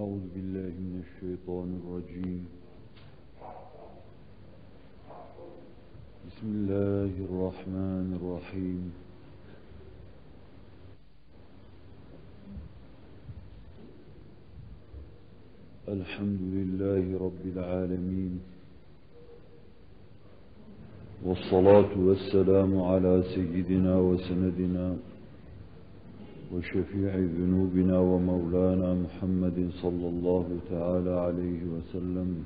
أعوذ بالله من الشيطان الرجيم. بسم الله الرحمن الرحيم. الحمد لله رب العالمين. والصلاة والسلام على سيدنا وسندنا وشفيع ذنوبنا ومولانا محمد صلى الله تعالى عليه وسلم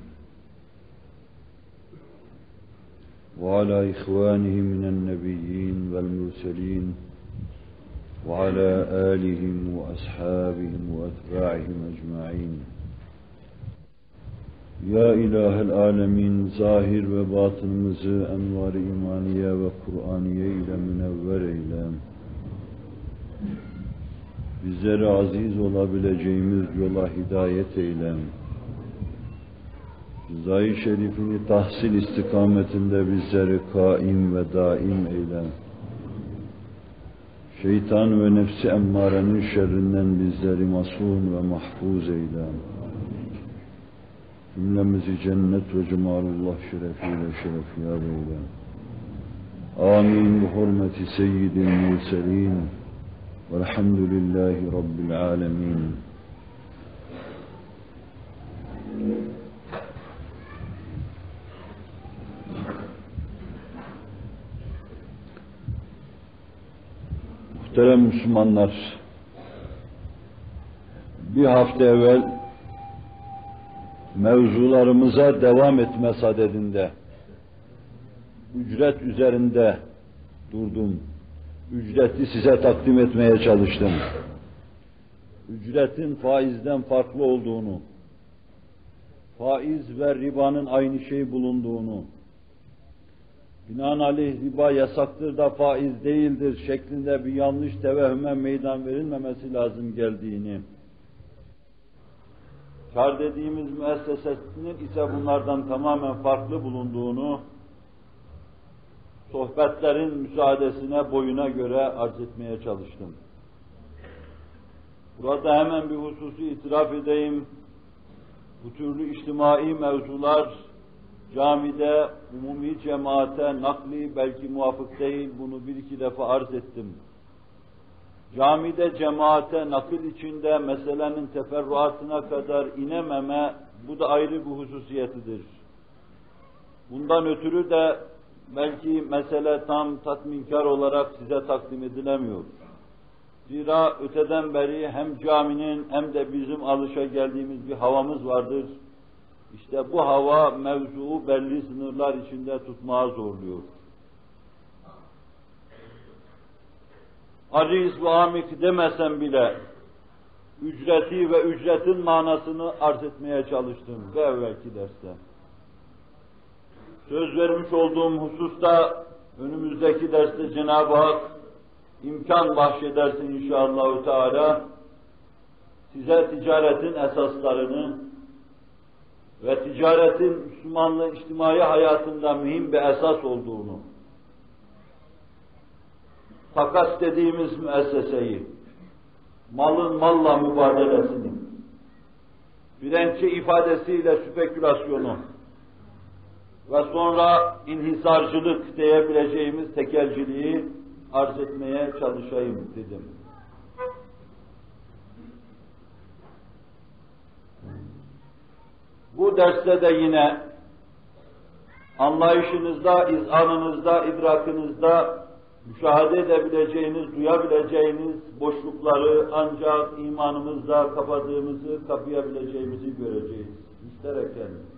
وعلى إخوانه من النبيين والمرسلين وعلى آلهم وأصحابهم وأتباعهم أجمعين Ya İlahel Alemin zahir ve batınımızı envar-ı imaniye ve Kur'aniye ile münevver eyle. Bizleri aziz olabileceğimiz yola hidayet eyle. Rızayı şerifini tahsil istikametinde bizleri kaim ve daim eyle. Şeytan ve nefsi emmarenin şerrinden bizleri masum ve mahfuz eyle. Cümlemizi cennet ve cemalullah şerefiyle şerefiyar eyle. Amin. Bu hürmeti seyyidil murselin. Velhamdülillahi Rabbil alemin. Muhterem Müslümanlar, bir hafta evvel mevzularımıza devam etme sadedinde ücret üzerinde durdum. Ücreti size takdim etmeye çalıştım. Ücretin faizden farklı olduğunu, faiz ve ribanın aynı şey bulunduğunu, binaenaleyh riba yasaktır da faiz değildir şeklinde bir yanlış tevehüme meydan verilmemesi lazım geldiğini, kar dediğimiz müessesesinin ise bunlardan tamamen farklı bulunduğunu sohbetlerin müsaadesine boyuna göre arz etmeye çalıştım. Burada hemen bir hususu itiraf edeyim. Bu türlü içtimai mevzular camide, umumi cemaate, nakli belki muvafık değil, bunu bir iki defa arz ettim camide cemaate nakil içinde meselenin teferruatına kadar inememe, bu da ayrı bir hususiyetidir. Bundan ötürü de belki mesele tam tatminkar olarak size takdim edilemiyor. Zira öteden beri hem caminin hem de bizim alışa geldiğimiz bir havamız vardır. İşte bu hava mevzuu belli sınırlar içinde tutmaya zorluyor. aciz ve amik demesem bile ücreti ve ücretin manasını arz etmeye çalıştım ve evvelki derste. Söz vermiş olduğum hususta önümüzdeki derste Cenab-ı Hak imkan bahşedersin inşallah Teala. Size ticaretin esaslarını ve ticaretin Müslümanlığın içtimai hayatında mühim bir esas olduğunu takas dediğimiz müesseseyi, malın malla mübadelesini, Frenkçe ifadesiyle spekülasyonu ve sonra inhisarcılık diyebileceğimiz tekelciliği arz etmeye çalışayım dedim. Bu derste de yine anlayışınızda, izanınızda, idrakınızda müşahede edebileceğiniz, duyabileceğiniz boşlukları ancak imanımızla kapadığımızı, kapayabileceğimizi göreceğiz. Müştereken.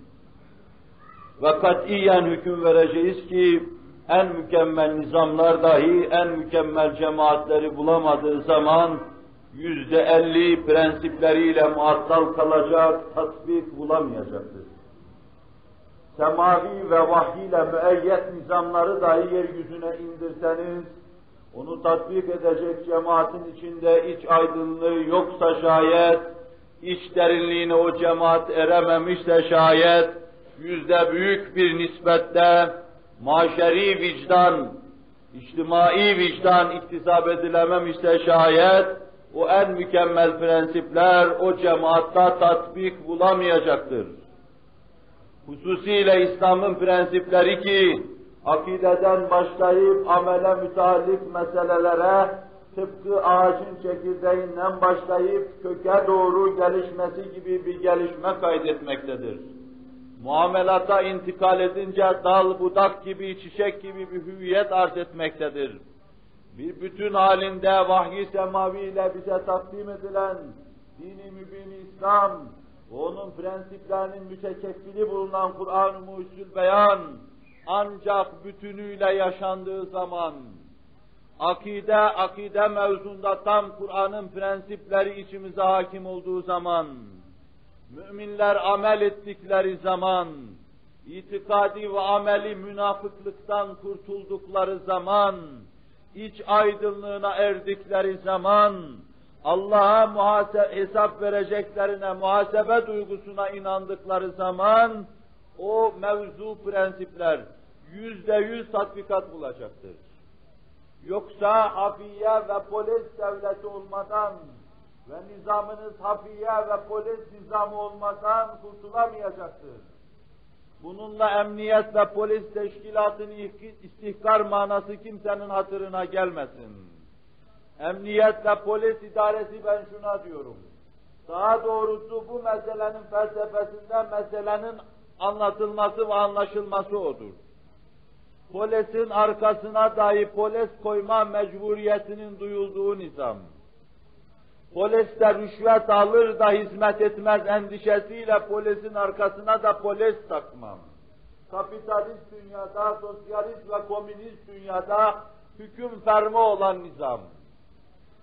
Ve katiyen hüküm vereceğiz ki en mükemmel nizamlar dahi en mükemmel cemaatleri bulamadığı zaman yüzde elli prensipleriyle muattal kalacak, tatbik bulamayacaktır. Semavi ve vahiyle müeyyet nizamları dahi yeryüzüne indirseniz, onu tatbik edecek cemaatin içinde iç aydınlığı yoksa şayet, iç derinliğine o cemaat erememişse şayet, yüzde büyük bir nispette maşeri vicdan, içtimai vicdan iktisap edilememişse şayet, o en mükemmel prensipler o cemaatta tatbik bulamayacaktır. Hususiyle İslam'ın prensipleri ki, akideden başlayıp amele müteallik meselelere, tıpkı ağacın çekirdeğinden başlayıp köke doğru gelişmesi gibi bir gelişme kaydetmektedir. Muamelata intikal edince dal, budak gibi, çiçek gibi bir hüviyet arz etmektedir. Bir bütün halinde vahyi semavi ile bize takdim edilen dini mübin İslam, onun prensiplerinin mütekeffili bulunan Kur'an-ı Mucizül Beyan, ancak bütünüyle yaşandığı zaman, akide, akide mevzunda tam Kur'an'ın prensipleri içimize hakim olduğu zaman, müminler amel ettikleri zaman, itikadi ve ameli münafıklıktan kurtuldukları zaman, iç aydınlığına erdikleri zaman, Allah'a hesap vereceklerine, muhasebe duygusuna inandıkları zaman, o mevzu prensipler yüzde yüz tatbikat bulacaktır. Yoksa hafiye ve polis devleti olmadan ve nizamınız hafiye ve polis nizamı olmadan kurtulamayacaktır. Bununla emniyet ve polis teşkilatını istihkar manası kimsenin hatırına gelmesin. Emniyet ve polis idaresi ben şuna diyorum. Daha doğrusu bu meselenin felsefesinde meselenin anlatılması ve anlaşılması odur. Polisin arkasına dahi polis koyma mecburiyetinin duyulduğu nizam. Polis de rüşvet alır da hizmet etmez endişesiyle polisin arkasına da polis takmam. Kapitalist dünyada, sosyalist ve komünist dünyada hüküm ferma olan nizam.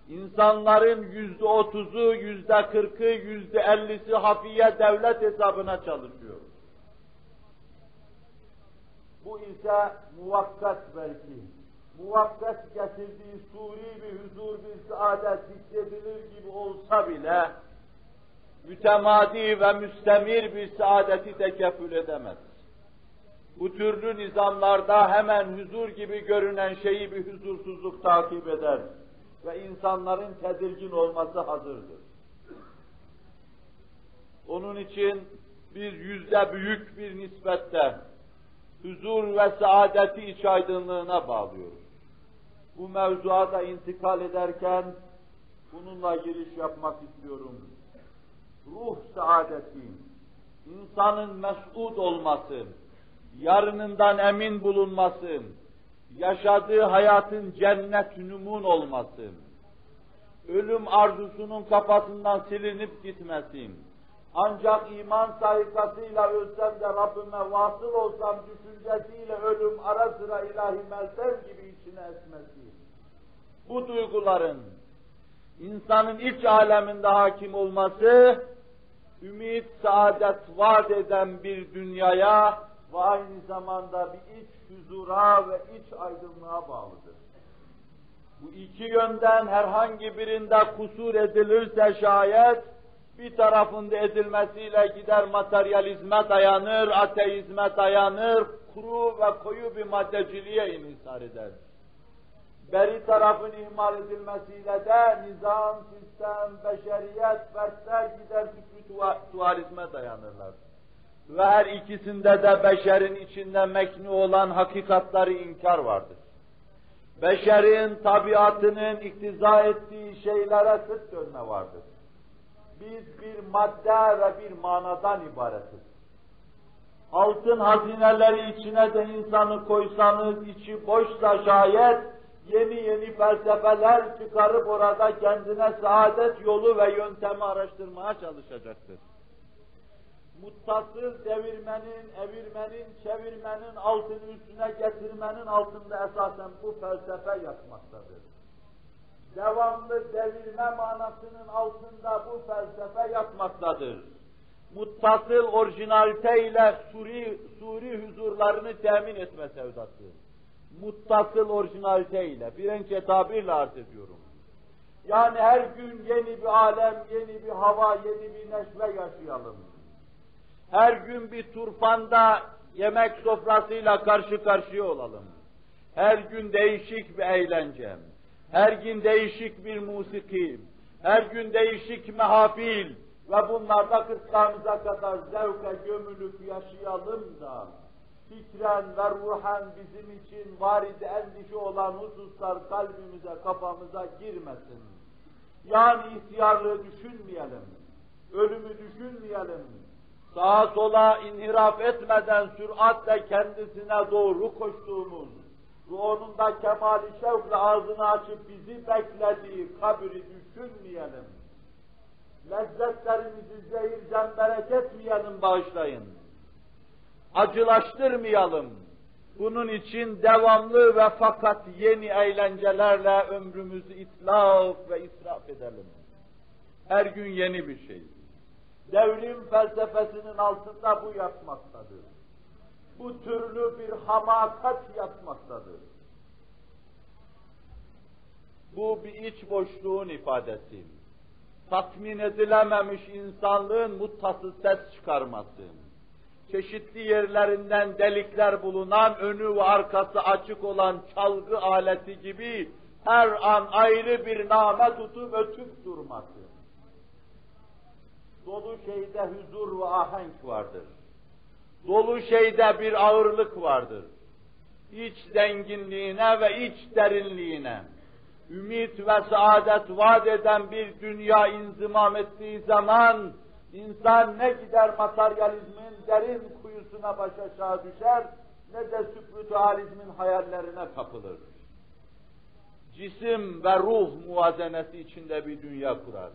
İnsanların yüzde otuzu, yüzde kırkı, yüzde ellisi hafiye devlet hesabına çalışıyor. Bu ise muvakkat belki, muvakkat getirdiği suri bir huzur, bir saadet hissedilir gibi olsa bile, mütemadi ve müstemir bir saadeti tekeffül edemez. Bu türlü nizamlarda hemen huzur gibi görünen şeyi bir huzursuzluk takip eder ve insanların tedirgin olması hazırdır. Onun için biz yüzde büyük bir nispette huzur ve saadeti iç aydınlığına bağlıyoruz. Bu mevzuya da intikal ederken bununla giriş yapmak istiyorum. Ruh saadeti, insanın mes'ud olması, yarınından emin bulunması, yaşadığı hayatın cennet numun olması, ölüm arzusunun kafasından silinip gitmesi, ancak iman sayıkasıyla ölsem de Rabbime vasıl olsam düşüncesiyle ölüm ara sıra ilahi meltem gibi içine esmesi, bu duyguların insanın iç aleminde hakim olması, ümit, saadet vaat eden bir dünyaya ve aynı zamanda bir iç huzura ve iç aydınlığa bağlıdır. Bu iki yönden herhangi birinde kusur edilirse şayet, bir tarafında edilmesiyle gider materyalizme dayanır, ateizme dayanır, kuru ve koyu bir maddeciliğe inhisar eder. Beri tarafın ihmal edilmesiyle de nizam, sistem, beşeriyet, fertler gider fikri tuvarizme dayanırlar ve her ikisinde de beşerin içinde mekni olan hakikatları inkar vardır. Beşerin tabiatının iktiza ettiği şeylere sırt dönme vardır. Biz bir madde ve bir manadan ibaretiz. Altın hazineleri içine de insanı koysanız içi boşsa şayet yeni yeni felsefeler çıkarıp orada kendine saadet yolu ve yöntemi araştırmaya çalışacaktır muttasıl devirmenin, evirmenin, çevirmenin altını üstüne getirmenin altında esasen bu felsefe yatmaktadır. Devamlı devirme manasının altında bu felsefe yatmaktadır. Muttasıl orijinalite ile suri, suri huzurlarını temin etme sevdası. Muttasıl orijinalite ile, bir tabirle arz ediyorum. Yani her gün yeni bir alem, yeni bir hava, yeni bir neşve yaşayalım. Her gün bir turfanda yemek sofrasıyla karşı karşıya olalım. Her gün değişik bir eğlence, her gün değişik bir musiki, her gün değişik mehafil. Ve bunlarda kırklarımıza kadar zevke gömülüp yaşayalım da fikren ve ruhen bizim için varidi endişe olan hususlar kalbimize, kafamıza girmesin. Yani ihtiyarlığı düşünmeyelim, ölümü düşünmeyelim, sağa sola inhiraf etmeden süratle kendisine doğru koştuğumuz ve onun da kemali şevkle ağzını açıp bizi beklediği kabri düşünmeyelim. Lezzetlerimizi zehir zemberek etmeyelim, bağışlayın. Acılaştırmayalım. Bunun için devamlı ve fakat yeni eğlencelerle ömrümüzü itlaf ve israf edelim. Her gün yeni bir şey. Devrim felsefesinin altında bu yatmaktadır. Bu türlü bir hamakat yatmaktadır. Bu bir iç boşluğun ifadesi. Tatmin edilememiş insanlığın muttası ses çıkarması. Çeşitli yerlerinden delikler bulunan, önü ve arkası açık olan çalgı aleti gibi her an ayrı bir name tutup ötüp durması Dolu şeyde huzur ve ahenk vardır. Dolu şeyde bir ağırlık vardır. İç zenginliğine ve iç derinliğine, ümit ve saadet vaat eden bir dünya inzimam ettiği zaman, insan ne gider materyalizmin derin kuyusuna baş aşağı düşer, ne de süpritüalizmin hayallerine kapılır. Cisim ve ruh muvazenesi içinde bir dünya kurar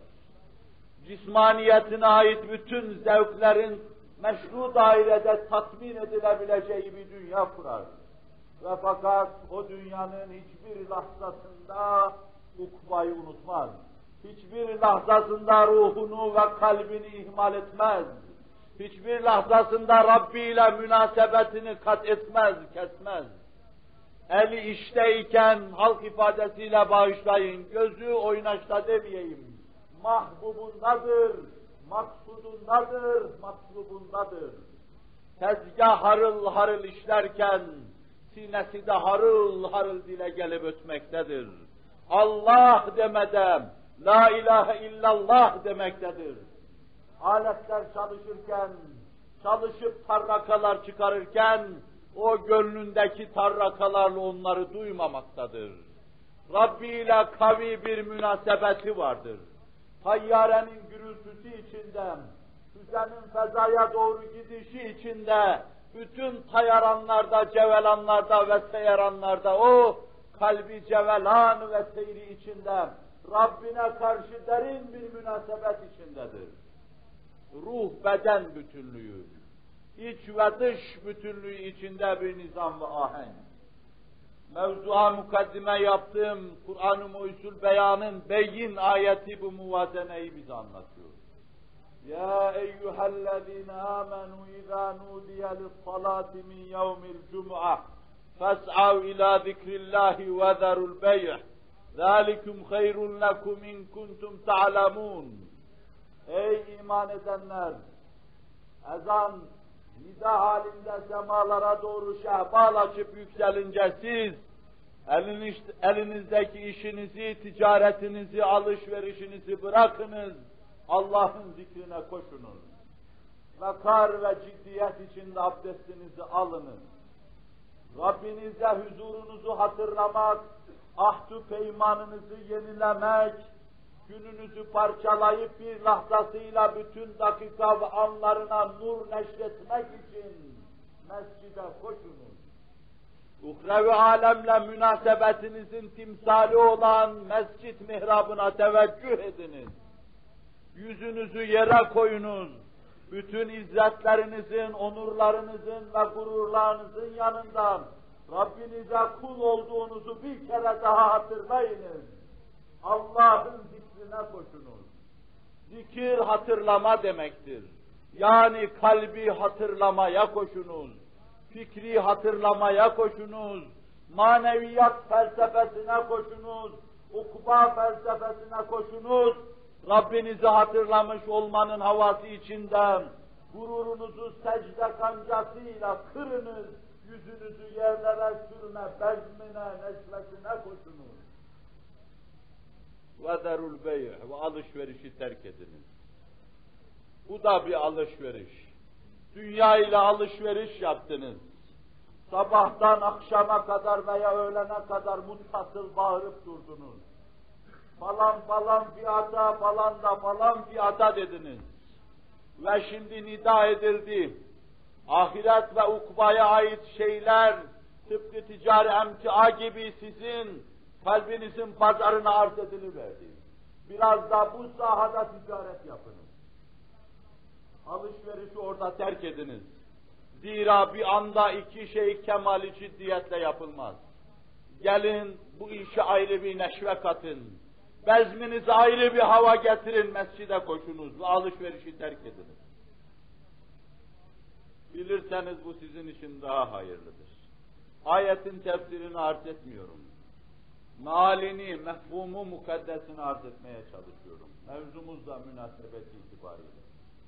cismaniyetine ait bütün zevklerin meşru dairede tatmin edilebileceği bir dünya kurar. Ve fakat o dünyanın hiçbir lahzasında ukbayı unutmaz. Hiçbir lahzasında ruhunu ve kalbini ihmal etmez. Hiçbir lahzasında Rabbi ile münasebetini kat etmez, kesmez. Eli işteyken halk ifadesiyle bağışlayın, gözü oynaşta demeyeyim mahbubundadır, maksudundadır, matlubundadır. Tezgah harıl harıl işlerken, sinesi de harıl harıl dile gelip ötmektedir. Allah demeden, La ilahe illallah demektedir. Aletler çalışırken, çalışıp tarrakalar çıkarırken, o gönlündeki tarrakalarla onları duymamaktadır. Rabbi ile kavi bir münasebeti vardır tayyarenin gürültüsü içinde, füzenin fezaya doğru gidişi içinde, bütün tayaranlarda, cevelanlarda ve seyaranlarda o kalbi cevelan ve seyri içinde, Rabbine karşı derin bir münasebet içindedir. Ruh beden bütünlüğü, iç ve dış bütünlüğü içinde bir nizam ve ahenk mevzuha mukaddime yaptığım Kur'an-ı Muhyüzül Beyan'ın beyin ayeti bu muvazeneyi bize anlatıyor. Ya eyyühellezine amenu izâ nudiye lissalâti min yevmil cum'a fes'av ila zikrillahi ve zerul beyh ذَٰلِكُمْ خَيْرٌ لَكُمْ اِنْ كُنْتُمْ تَعْلَمُونَ Ey iman edenler! Ezan nida halinde semalara doğru şehbal açıp yükselince siz eliniz, elinizdeki işinizi, ticaretinizi, alışverişinizi bırakınız, Allah'ın zikrine koşunuz. Vakar ve ciddiyet içinde abdestinizi alınız. Rabbinize huzurunuzu hatırlamak, ahdu peymanınızı yenilemek, gününüzü parçalayıp bir lahzasıyla bütün dakika ve anlarına nur neşretmek için mescide koşunuz. Uhrevi alemle münasebetinizin timsali olan mescit mihrabına teveccüh ediniz. Yüzünüzü yere koyunuz. Bütün izzetlerinizin, onurlarınızın ve gururlarınızın yanından Rabbinize kul olduğunuzu bir kere daha hatırlayınız. Allah'ın zikrine koşunuz. Zikir hatırlama demektir. Yani kalbi hatırlamaya koşunuz. Fikri hatırlamaya koşunuz. Maneviyat felsefesine koşunuz. Ukba felsefesine koşunuz. Rabbinizi hatırlamış olmanın havası içinden gururunuzu secde kancasıyla kırınız, yüzünüzü yerlere sürme, bezmine, neşvesine koşunuz. ve derul bey ve alışverişi terk ediniz. Bu da bir alışveriş. Dünya ile alışveriş yaptınız. Sabahtan akşama kadar veya öğlene kadar muttasıl bağırıp durdunuz. Falan falan fiyata falan da falan fiyata dediniz. Ve şimdi nida edildi. Ahiret ve ukbaya ait şeyler tıpkı ticari emtia gibi sizin kalbinizin pazarına arz ediliverdi. Biraz da bu sahada ticaret yapınız. Alışverişi orada terk ediniz. Zira bir anda iki şey kemali ciddiyetle yapılmaz. Gelin bu işe ayrı bir neşve katın. Bezminize ayrı bir hava getirin, mescide koşunuz ve alışverişi terk ediniz. Bilirseniz bu sizin için daha hayırlıdır. Ayetin tefsirini arz etmiyorum. Malini, mefhumu mukaddesini arz etmeye çalışıyorum. Mevzumuzla münasebet itibariyle.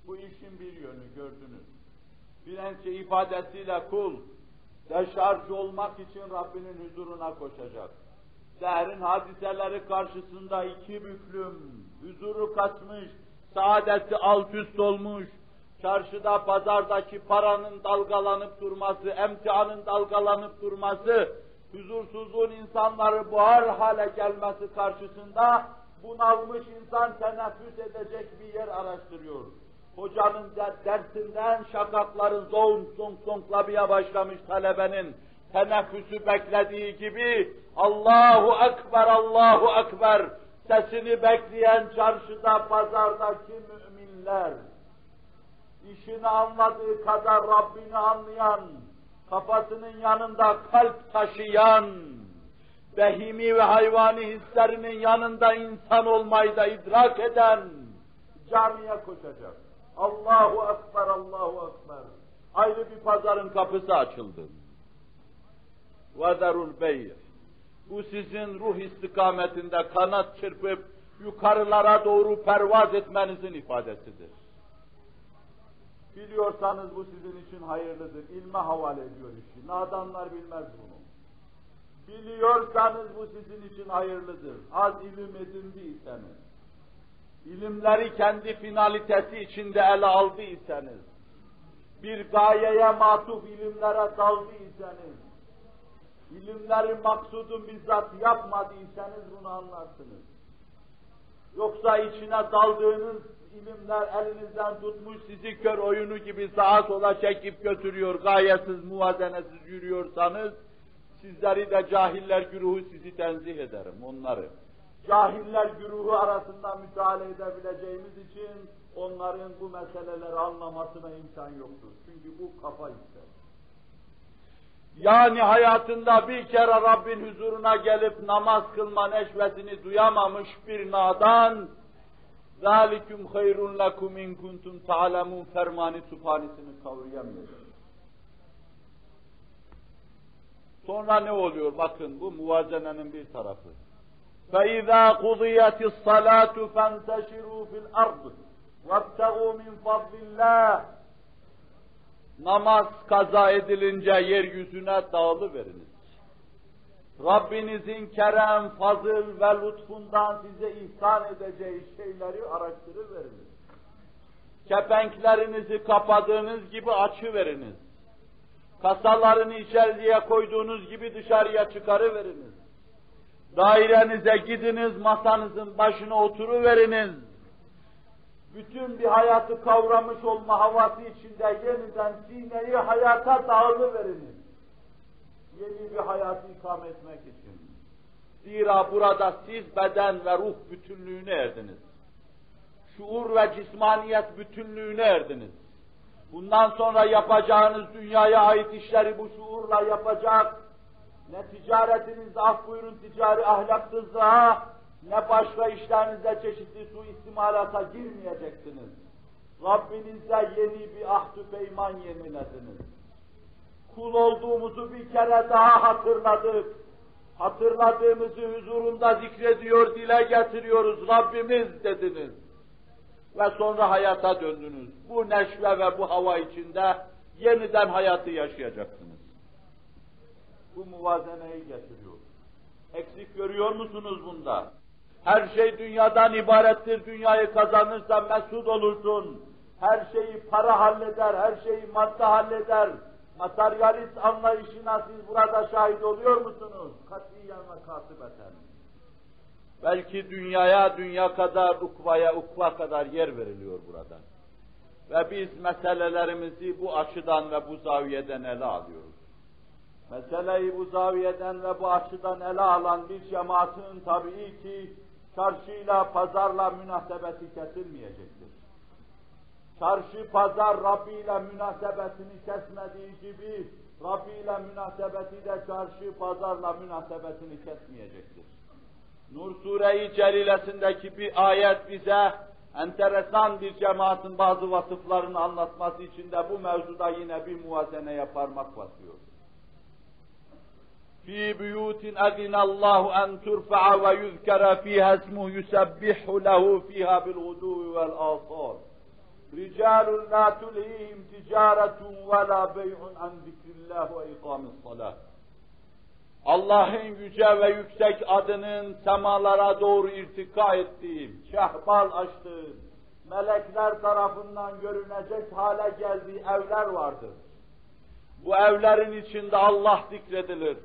Bu işin bir yönü gördünüz. Bilençe ifadesiyle kul, deşarj olmak için Rabbinin huzuruna koşacak. Dehrin hadiseleri karşısında iki büklüm, huzuru kaçmış, saadeti alt üst olmuş, çarşıda, pazardaki paranın dalgalanıp durması, emtianın dalgalanıp durması, huzursuzluğun insanları buhar hale gelmesi karşısında bunalmış insan teneffüs edecek bir yer araştırıyor. Hocanın dersinden şakakları zonk zonk zonklamaya başlamış talebenin teneffüsü beklediği gibi Allahu Ekber, Allahu Ekber sesini bekleyen çarşıda, pazardaki müminler, işini anladığı kadar Rabbini anlayan, kafasının yanında kalp taşıyan, behimi ve hayvani hislerinin yanında insan olmayı da idrak eden camiye koşacak. Allahu Ekber, Allahu Ekber. Ayrı bir pazarın kapısı açıldı. وَذَرُ الْبَيْءِ Bu sizin ruh istikametinde kanat çırpıp yukarılara doğru pervaz etmenizin ifadesidir. Biliyorsanız bu sizin için hayırlıdır. İlme havale ediyor işi. Nadanlar bilmez bunu. Biliyorsanız bu sizin için hayırlıdır. Az ilim edindiyseniz, ilimleri kendi finalitesi içinde ele aldıysanız, bir gayeye matuf ilimlere daldıysanız, ilimleri maksudun bizzat yapmadıysanız bunu anlarsınız. Yoksa içine daldığınız ilimler elinizden tutmuş sizi kör oyunu gibi sağa sola çekip götürüyor, gayesiz, muvazenesiz yürüyorsanız, sizleri de cahiller güruhu sizi tenzih ederim, onları. Cahiller güruhu arasında müdahale edebileceğimiz için onların bu meseleleri anlamasına imkan yoktur. Çünkü bu kafa ister. Yani hayatında bir kere Rabbin huzuruna gelip namaz kılma neşvesini duyamamış bir nadan, ذَٰلِكُمْ خَيْرٌ لَكُمْ اِنْ كُنْتُمْ تَعْلَمُونَ fermani subhanisini kavrayamıyor. Sonra ne oluyor? Bakın bu muvazenenin bir tarafı. فَاِذَا قُضِيَتِ الصَّلَاةُ فَانْتَشِرُوا فِي الْأَرْضِ وَابْتَغُوا مِنْ فَضْلِ اللّٰهِ Namaz kaza edilince yeryüzüne dağılıveriniz. Rabbinizin kerem, fazıl ve lütfundan size ihsan edeceği şeyleri araştırıveriniz. Kepenklerinizi kapadığınız gibi açıveriniz. Kasalarını içeriye koyduğunuz gibi dışarıya çıkarıveriniz. Dairenize gidiniz, masanızın başına oturuveriniz. Bütün bir hayatı kavramış olma havası içinde yeniden sineyi hayata dağılıveriniz. Yeni bir hayatı ikame etmek için. Zira burada siz beden ve ruh bütünlüğüne erdiniz. Şuur ve cismaniyet bütünlüğüne erdiniz. Bundan sonra yapacağınız dünyaya ait işleri bu şuurla yapacak, ne ticaretinizde af buyurun ticari ahlaksızlığa, ne başka işlerinizde çeşitli su istimalata girmeyeceksiniz. Rabbinize yeni bir ahdü peyman yenilediniz. Kul olduğumuzu bir kere daha hatırladık. Hatırladığımızı huzurunda zikrediyor, dile getiriyoruz. Rabbimiz dediniz. Ve sonra hayata döndünüz. Bu neşve ve bu hava içinde yeniden hayatı yaşayacaksınız. Bu muvazeneyi getiriyor. Eksik görüyor musunuz bunda? Her şey dünyadan ibarettir, dünyayı kazanırsan mesut olursun. Her şeyi para halleder, her şeyi madde halleder. Materyalist anlayışına siz burada şahit oluyor musunuz? Katiyen ve katibeten. Belki dünyaya dünya kadar, ukvaya ukva kadar yer veriliyor burada. Ve biz meselelerimizi bu açıdan ve bu zaviyeden ele alıyoruz. Meseleyi bu zaviyeden ve bu açıdan ele alan bir cemaatin tabii ki çarşıyla, pazarla münasebeti kesilmeyecektir Çarşı, pazar Rabbi ile münasebetini kesmediği gibi, Rabbi ile münasebeti de çarşı, pazarla münasebetini kesmeyecektir. Nur Sure-i Celilesindeki bir ayet bize enteresan bir cemaatin bazı vasıflarını anlatması için de bu mevzuda yine bir muvazeneye parmak basıyor. في بيوت أذن الله أن ترفع ويذكر فيها اسمه يسبح له فيها بالغدو والآصال رجال لا تلهيهم تجارة ولا بيع عن ذكر الله وإقام الصلاة Allah'ın yüce ve yüksek adının semalara doğru irtika ettiğim, şehbal açtığım, melekler tarafından görünecek hale geldiği evler vardır. Bu evlerin içinde Allah zikredilir.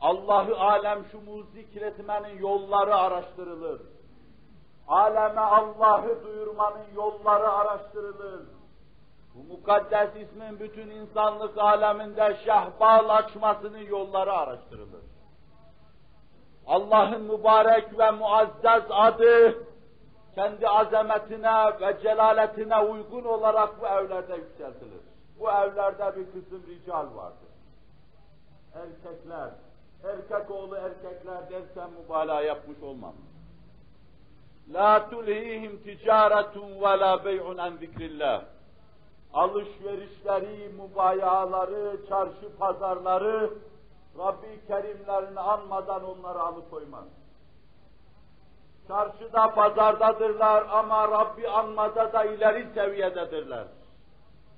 Allah'ı alem şumul zikretmenin yolları araştırılır. Aleme Allah'ı duyurmanın yolları araştırılır. Bu mukaddes ismin bütün insanlık aleminde şehbal açmasının yolları araştırılır. Allah'ın mübarek ve muazzez adı kendi azametine ve celaletine uygun olarak bu evlerde yükseltilir. Bu evlerde bir kısım rical vardır. Erkekler, erkek oğlu erkekler dersen mübalağa yapmış olmam. La tulhihim ticaretun ve la bey'un en zikrillah alışverişleri, mübayaları, çarşı pazarları, Rabbi Kerimlerini anmadan onları alıkoymaz. Çarşıda, pazardadırlar ama Rabbi anmada da ileri seviyededirler.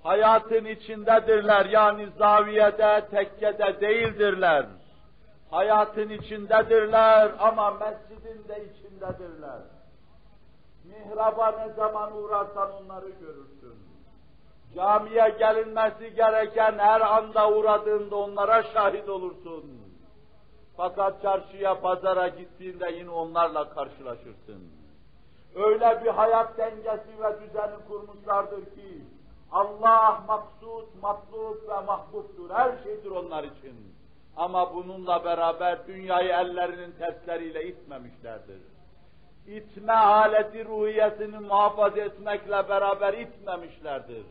Hayatın içindedirler, yani zaviyede, tekkede değildirler. Hayatın içindedirler ama mescidin de içindedirler. Mihraba ne zaman uğrarsan onları görürsün. Camiye gelinmesi gereken her anda uğradığında onlara şahit olursun. Fakat çarşıya, pazara gittiğinde yine onlarla karşılaşırsın. Öyle bir hayat dengesi ve düzeni kurmuşlardır ki, Allah maksut, matlub ve mahbubdur, her şeydir onlar için. Ama bununla beraber dünyayı ellerinin tersleriyle itmemişlerdir. İtme aleti ruhiyetini muhafaza etmekle beraber itmemişlerdir.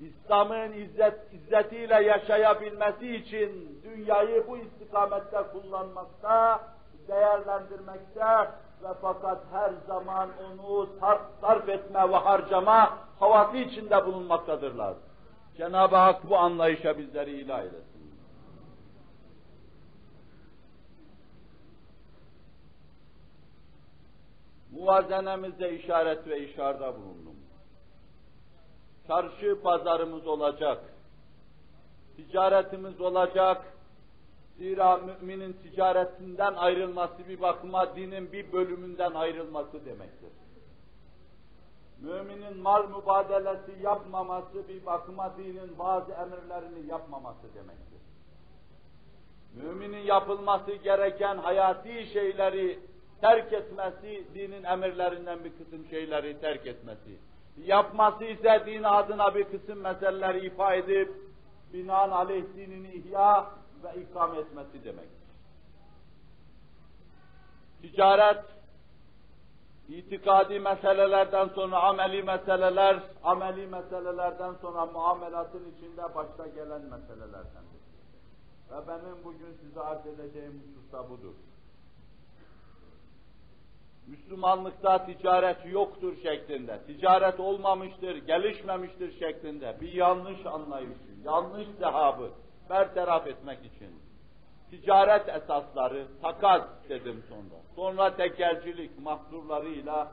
İslam'ın izzet, izzetiyle yaşayabilmesi için dünyayı bu istikamette kullanmakta, değerlendirmekte ve fakat her zaman onu sarf, sarf etme ve harcama havası içinde bulunmaktadırlar. Cenab-ı Hak bu anlayışa bizleri ilah eylesin. Muvazenemizde işaret ve işarda bulundum çarşı pazarımız olacak, ticaretimiz olacak. Zira müminin ticaretinden ayrılması bir bakıma dinin bir bölümünden ayrılması demektir. Müminin mal mübadelesi yapmaması bir bakıma dinin bazı emirlerini yapmaması demektir. Müminin yapılması gereken hayati şeyleri terk etmesi, dinin emirlerinden bir kısım şeyleri terk etmesi yapması ise din adına bir kısım meseleleri ifa edip, binaenaleyh dinini ihya ve ikam etmesi demektir. Ticaret, itikadi meselelerden sonra ameli meseleler, ameli meselelerden sonra muamelatın içinde başta gelen meselelerdendir. Ve benim bugün size arz edeceğim husus da budur. Müslümanlıkta ticaret yoktur şeklinde, ticaret olmamıştır, gelişmemiştir şeklinde bir yanlış anlayışı, yanlış zehabı bertaraf etmek için ticaret esasları takas dedim sonra. Sonra tekelcilik mahzurlarıyla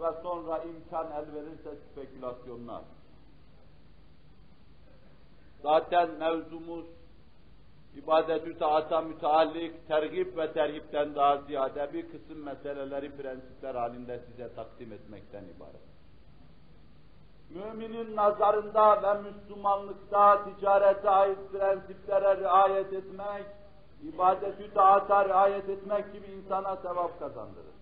ve sonra imkan el verirse spekülasyonlar. Zaten mevzumuz ibadet-ü taata müteallik, tergip ve terhipten daha ziyade bir kısım meseleleri, prensipler halinde size takdim etmekten ibaret. Müminin nazarında ve Müslümanlıkta ticarete ait prensiplere riayet etmek, ibadet-ü taata riayet etmek gibi insana sevap kazandırır.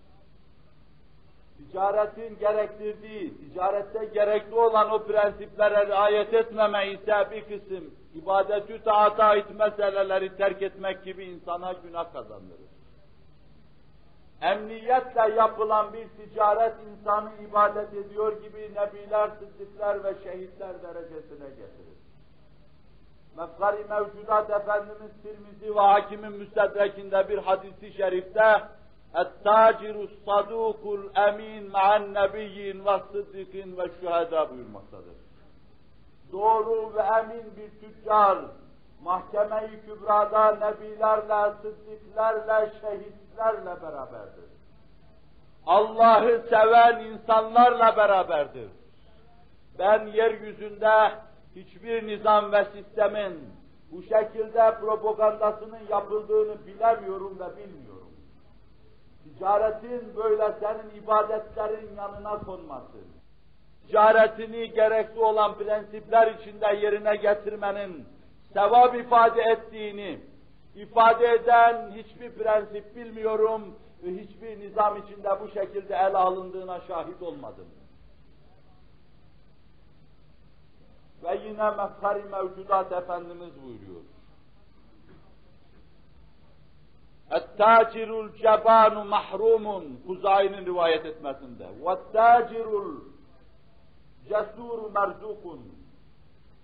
Ticaretin gerektirdiği, ticarette gerekli olan o prensiplere riayet etmeme ise bir kısım ibadet-ü taata ait meseleleri terk etmek gibi insana günah kazandırır. Emniyetle yapılan bir ticaret insanı ibadet ediyor gibi nebiler, sıddıklar ve şehitler derecesine getirir. Mefkari mevcudat Efendimiz Tirmizi ve Hakim'in müstedrekinde bir hadisi şerifte اَتَّاجِرُ الصَّدُوقُ الْاَم۪ينَ مَعَ النَّبِيِّينَ وَالصِّدِّقِينَ وَالشُّهَدَى buyurmaktadır. Doğru ve emin bir tüccar, mahkeme-i kübrada nebilerle, sıddıklarla, şehitlerle beraberdir. Allah'ı seven insanlarla beraberdir. Ben yeryüzünde hiçbir nizam ve sistemin bu şekilde propagandasının yapıldığını bilemiyorum ve bilmiyorum. Ticaretin böyle senin ibadetlerin yanına konması, ticaretini gerekli olan prensipler içinde yerine getirmenin sevap ifade ettiğini ifade eden hiçbir prensip bilmiyorum ve hiçbir nizam içinde bu şekilde ele alındığına şahit olmadım. Ve yine mefkari mevcudat Efendimiz buyuruyor. اَتَّاجِرُ الْجَبَانُ mahrumun Kuzay'ın rivayet etmesinde. وَالتَّاجِرُ cesur merzukun.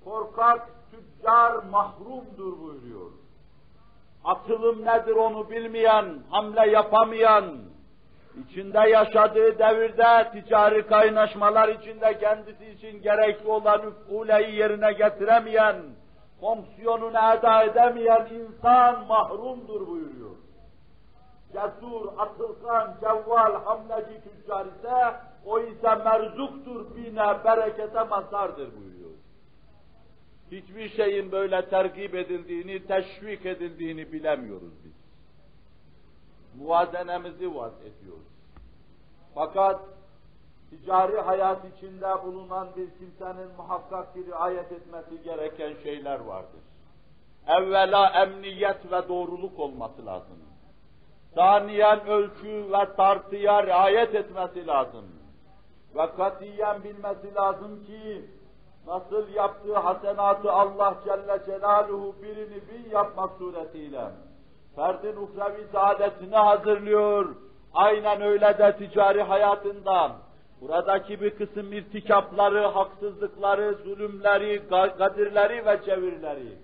Korkak tüccar mahrumdur buyuruyor. Atılım nedir onu bilmeyen, hamle yapamayan, içinde yaşadığı devirde ticari kaynaşmalar içinde kendisi için gerekli olan üfuleyi yerine getiremeyen, fonksiyonunu eda edemeyen insan mahrumdur buyuruyor. Cesur, atılkan, cevval, hamleci tüccar ise o ise merzuktur, bine, berekete mazhardır buyuruyor hiçbir şeyin böyle terkip edildiğini, teşvik edildiğini bilemiyoruz biz. Muvazenemizi vaz ediyoruz. Fakat ticari hayat içinde bulunan bir kimsenin muhakkak bir riayet etmesi gereken şeyler vardır. Evvela emniyet ve doğruluk olması lazım. Saniyen ölçü ve tartıya riayet etmesi lazım. Ve katiyen bilmesi lazım ki nasıl yaptığı hasenatı Allah Celle Celaluhu birini bin yapmak suretiyle ferdin uhrevi saadetine hazırlıyor. Aynen öyle de ticari hayatından buradaki bir kısım irtikapları, haksızlıkları, zulümleri, gadirleri ve çevirleri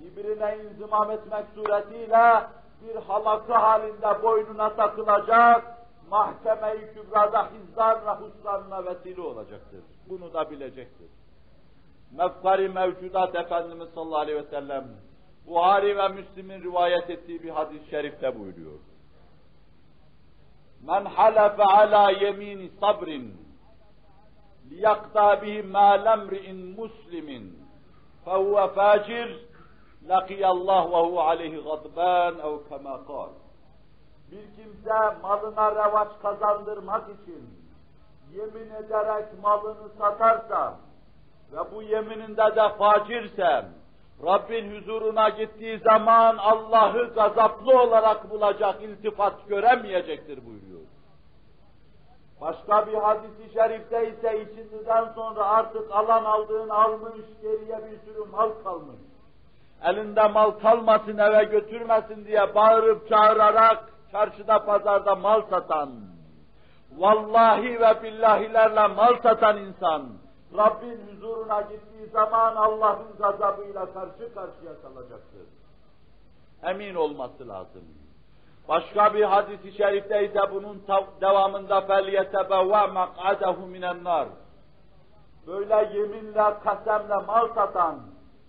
birbirine inzimam etmek suretiyle bir halaka halinde boynuna takılacak, mahkeme-i kübrada hizdan ve husranına vesile olacaktır. Bunu da bilecektir mefkari mevcudat Efendimiz sallallahu aleyhi ve sellem Buhari ve Müslim'in rivayet ettiği bir hadis-i şerifte buyuruyor. Men halefe ala yemini sabrin liyakta bihi ma lemri'in muslimin fehuve facir lakiyallah ve huve aleyhi gadban ev kema kal. Bir kimse malına revaç kazandırmak için yemin ederek malını satarsa ve bu yemininde de facirse, Rabbin huzuruna gittiği zaman Allah'ı gazaplı olarak bulacak, iltifat göremeyecektir buyuruyor. Başka bir hadisi şerifte ise içinden sonra artık alan aldığını almış, geriye bir sürü mal kalmış. Elinde mal kalmasın eve götürmesin diye bağırıp çağırarak çarşıda pazarda mal satan, vallahi ve billahilerle mal satan insan, Rabbin huzuruna gittiği zaman Allah'ın gazabıyla karşı karşıya kalacaktır. Emin olması lazım. Başka bir hadis-i şerifte ise bunun devamında فَلْيَتَبَوَّ مَقْعَدَهُ مِنَ النَّارِ Böyle yeminle, kasemle mal satan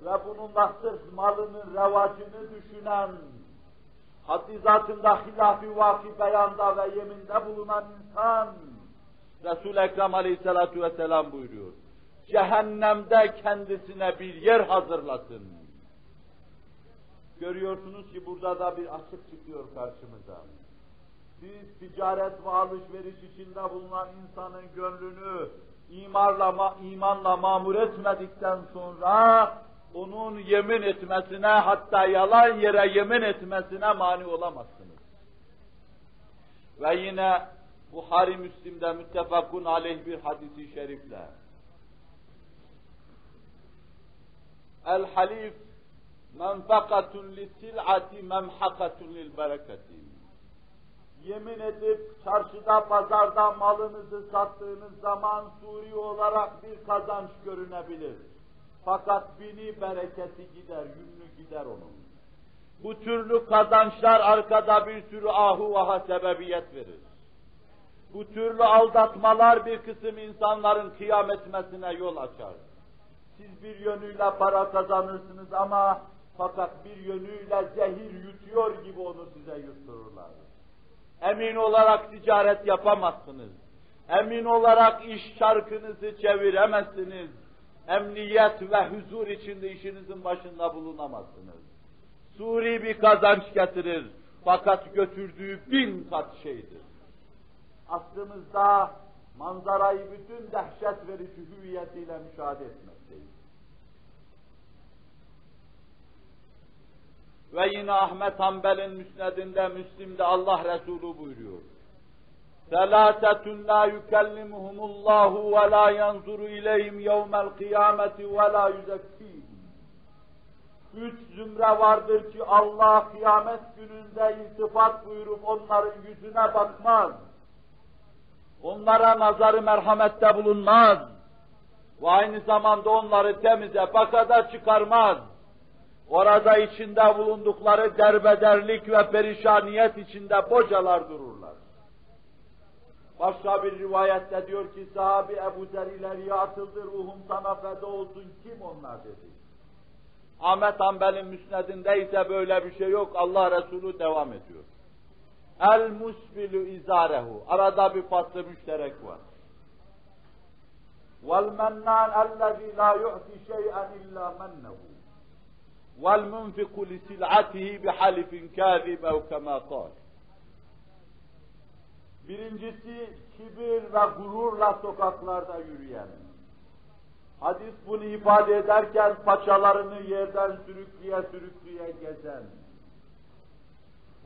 ve bununla sırf malının revacını düşünen, haddi zatında hilafi vaki beyanda ve yeminde bulunan insan, Resul-i Ekrem aleyhissalatu vesselam buyuruyor cehennemde kendisine bir yer hazırlasın. görüyorsunuz ki burada da bir açık çıkıyor karşımıza. Siz ticaret ve alışveriş içinde bulunan insanın gönlünü imarla, imanla mamur etmedikten sonra onun yemin etmesine hatta yalan yere yemin etmesine mani olamazsınız. Ve yine Buhari Müslim'de müttefakun aleyh bir hadisi şerifle El halif menfakatun li sil'ati memhakatun lil bereketi. Yemin edip çarşıda pazarda malınızı sattığınız zaman suri olarak bir kazanç görünebilir. Fakat bini bereketi gider, yünlü gider onun. Bu türlü kazançlar arkada bir sürü ahu vaha sebebiyet verir. Bu türlü aldatmalar bir kısım insanların kıyam etmesine yol açar. Siz bir yönüyle para kazanırsınız ama fakat bir yönüyle zehir yutuyor gibi onu size yuttururlar. Emin olarak ticaret yapamazsınız. Emin olarak iş şarkınızı çeviremezsiniz. Emniyet ve huzur içinde işinizin başında bulunamazsınız. Suri bir kazanç getirir. Fakat götürdüğü bin kat şeydir. Aslımızda manzarayı bütün dehşet verici hüviyetiyle müşahede etmekteyiz. Ve yine Ahmet Hanbel'in müsnedinde, Müslim'de Allah Resulü buyuruyor. ثَلَاثَةٌ لَا يُكَلِّمُهُمُ اللّٰهُ وَلَا يَنْظُرُ اِلَيْهِمْ يَوْمَ الْقِيَامَةِ وَلَا يُزَكِّيهِمْ Üç zümre vardır ki Allah kıyamet gününde iltifat buyurup onların yüzüne bakmaz. Onlara nazarı merhamette bulunmaz. Ve aynı zamanda onları temize, pakada çıkarmaz orada içinde bulundukları derbederlik ve perişaniyet içinde bocalar dururlar. Başka bir rivayette diyor ki sahabi Ebu Zer ileriye atıldı, ruhum sana feda olsun, kim onlar dedi. Ahmet Hanbel'in müsnedinde ise böyle bir şey yok, Allah Resulü devam ediyor. El musbilu izarehu, arada bir faslı müşterek var. Vel mennan ellezî la yu'ti şey'en illâ mennehu. Vel munfiku li sil'atihi bihalifin kâzib ev kemâ kâl. Birincisi kibir ve gururla sokaklarda yürüyen. Hadis bunu ifade ederken paçalarını yerden sürükleye sürükleye gezen.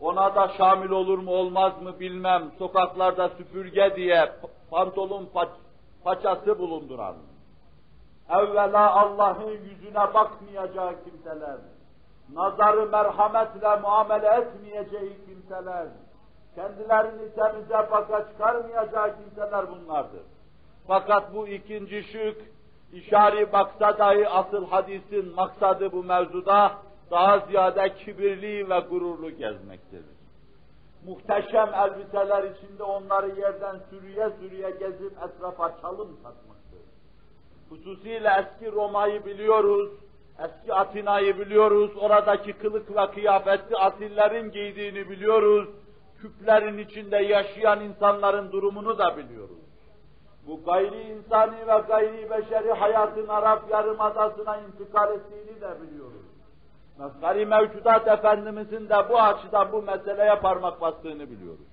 Ona da şamil olur mu olmaz mı bilmem. Sokaklarda süpürge diye pantolon paç paçası bulunduran evvela Allah'ın yüzüne bakmayacağı kimseler, nazarı merhametle muamele etmeyeceği kimseler, kendilerini temize baka çıkarmayacağı kimseler bunlardır. Fakat bu ikinci şık, işari baksa asıl hadisin maksadı bu mevzuda daha ziyade kibirli ve gururlu gezmektir. Muhteşem elbiseler içinde onları yerden sürüye sürüye gezip etrafa çalım satmak. Hususiyle eski Roma'yı biliyoruz, eski Atina'yı biliyoruz, oradaki kılık ve kıyafetli asillerin giydiğini biliyoruz, küplerin içinde yaşayan insanların durumunu da biliyoruz. Bu gayri insani ve gayri beşeri hayatın Arap Yarımadası'na intikal ettiğini de biliyoruz. Mesgari mevcudat Efendimizin de bu açıdan bu meseleye parmak bastığını biliyoruz.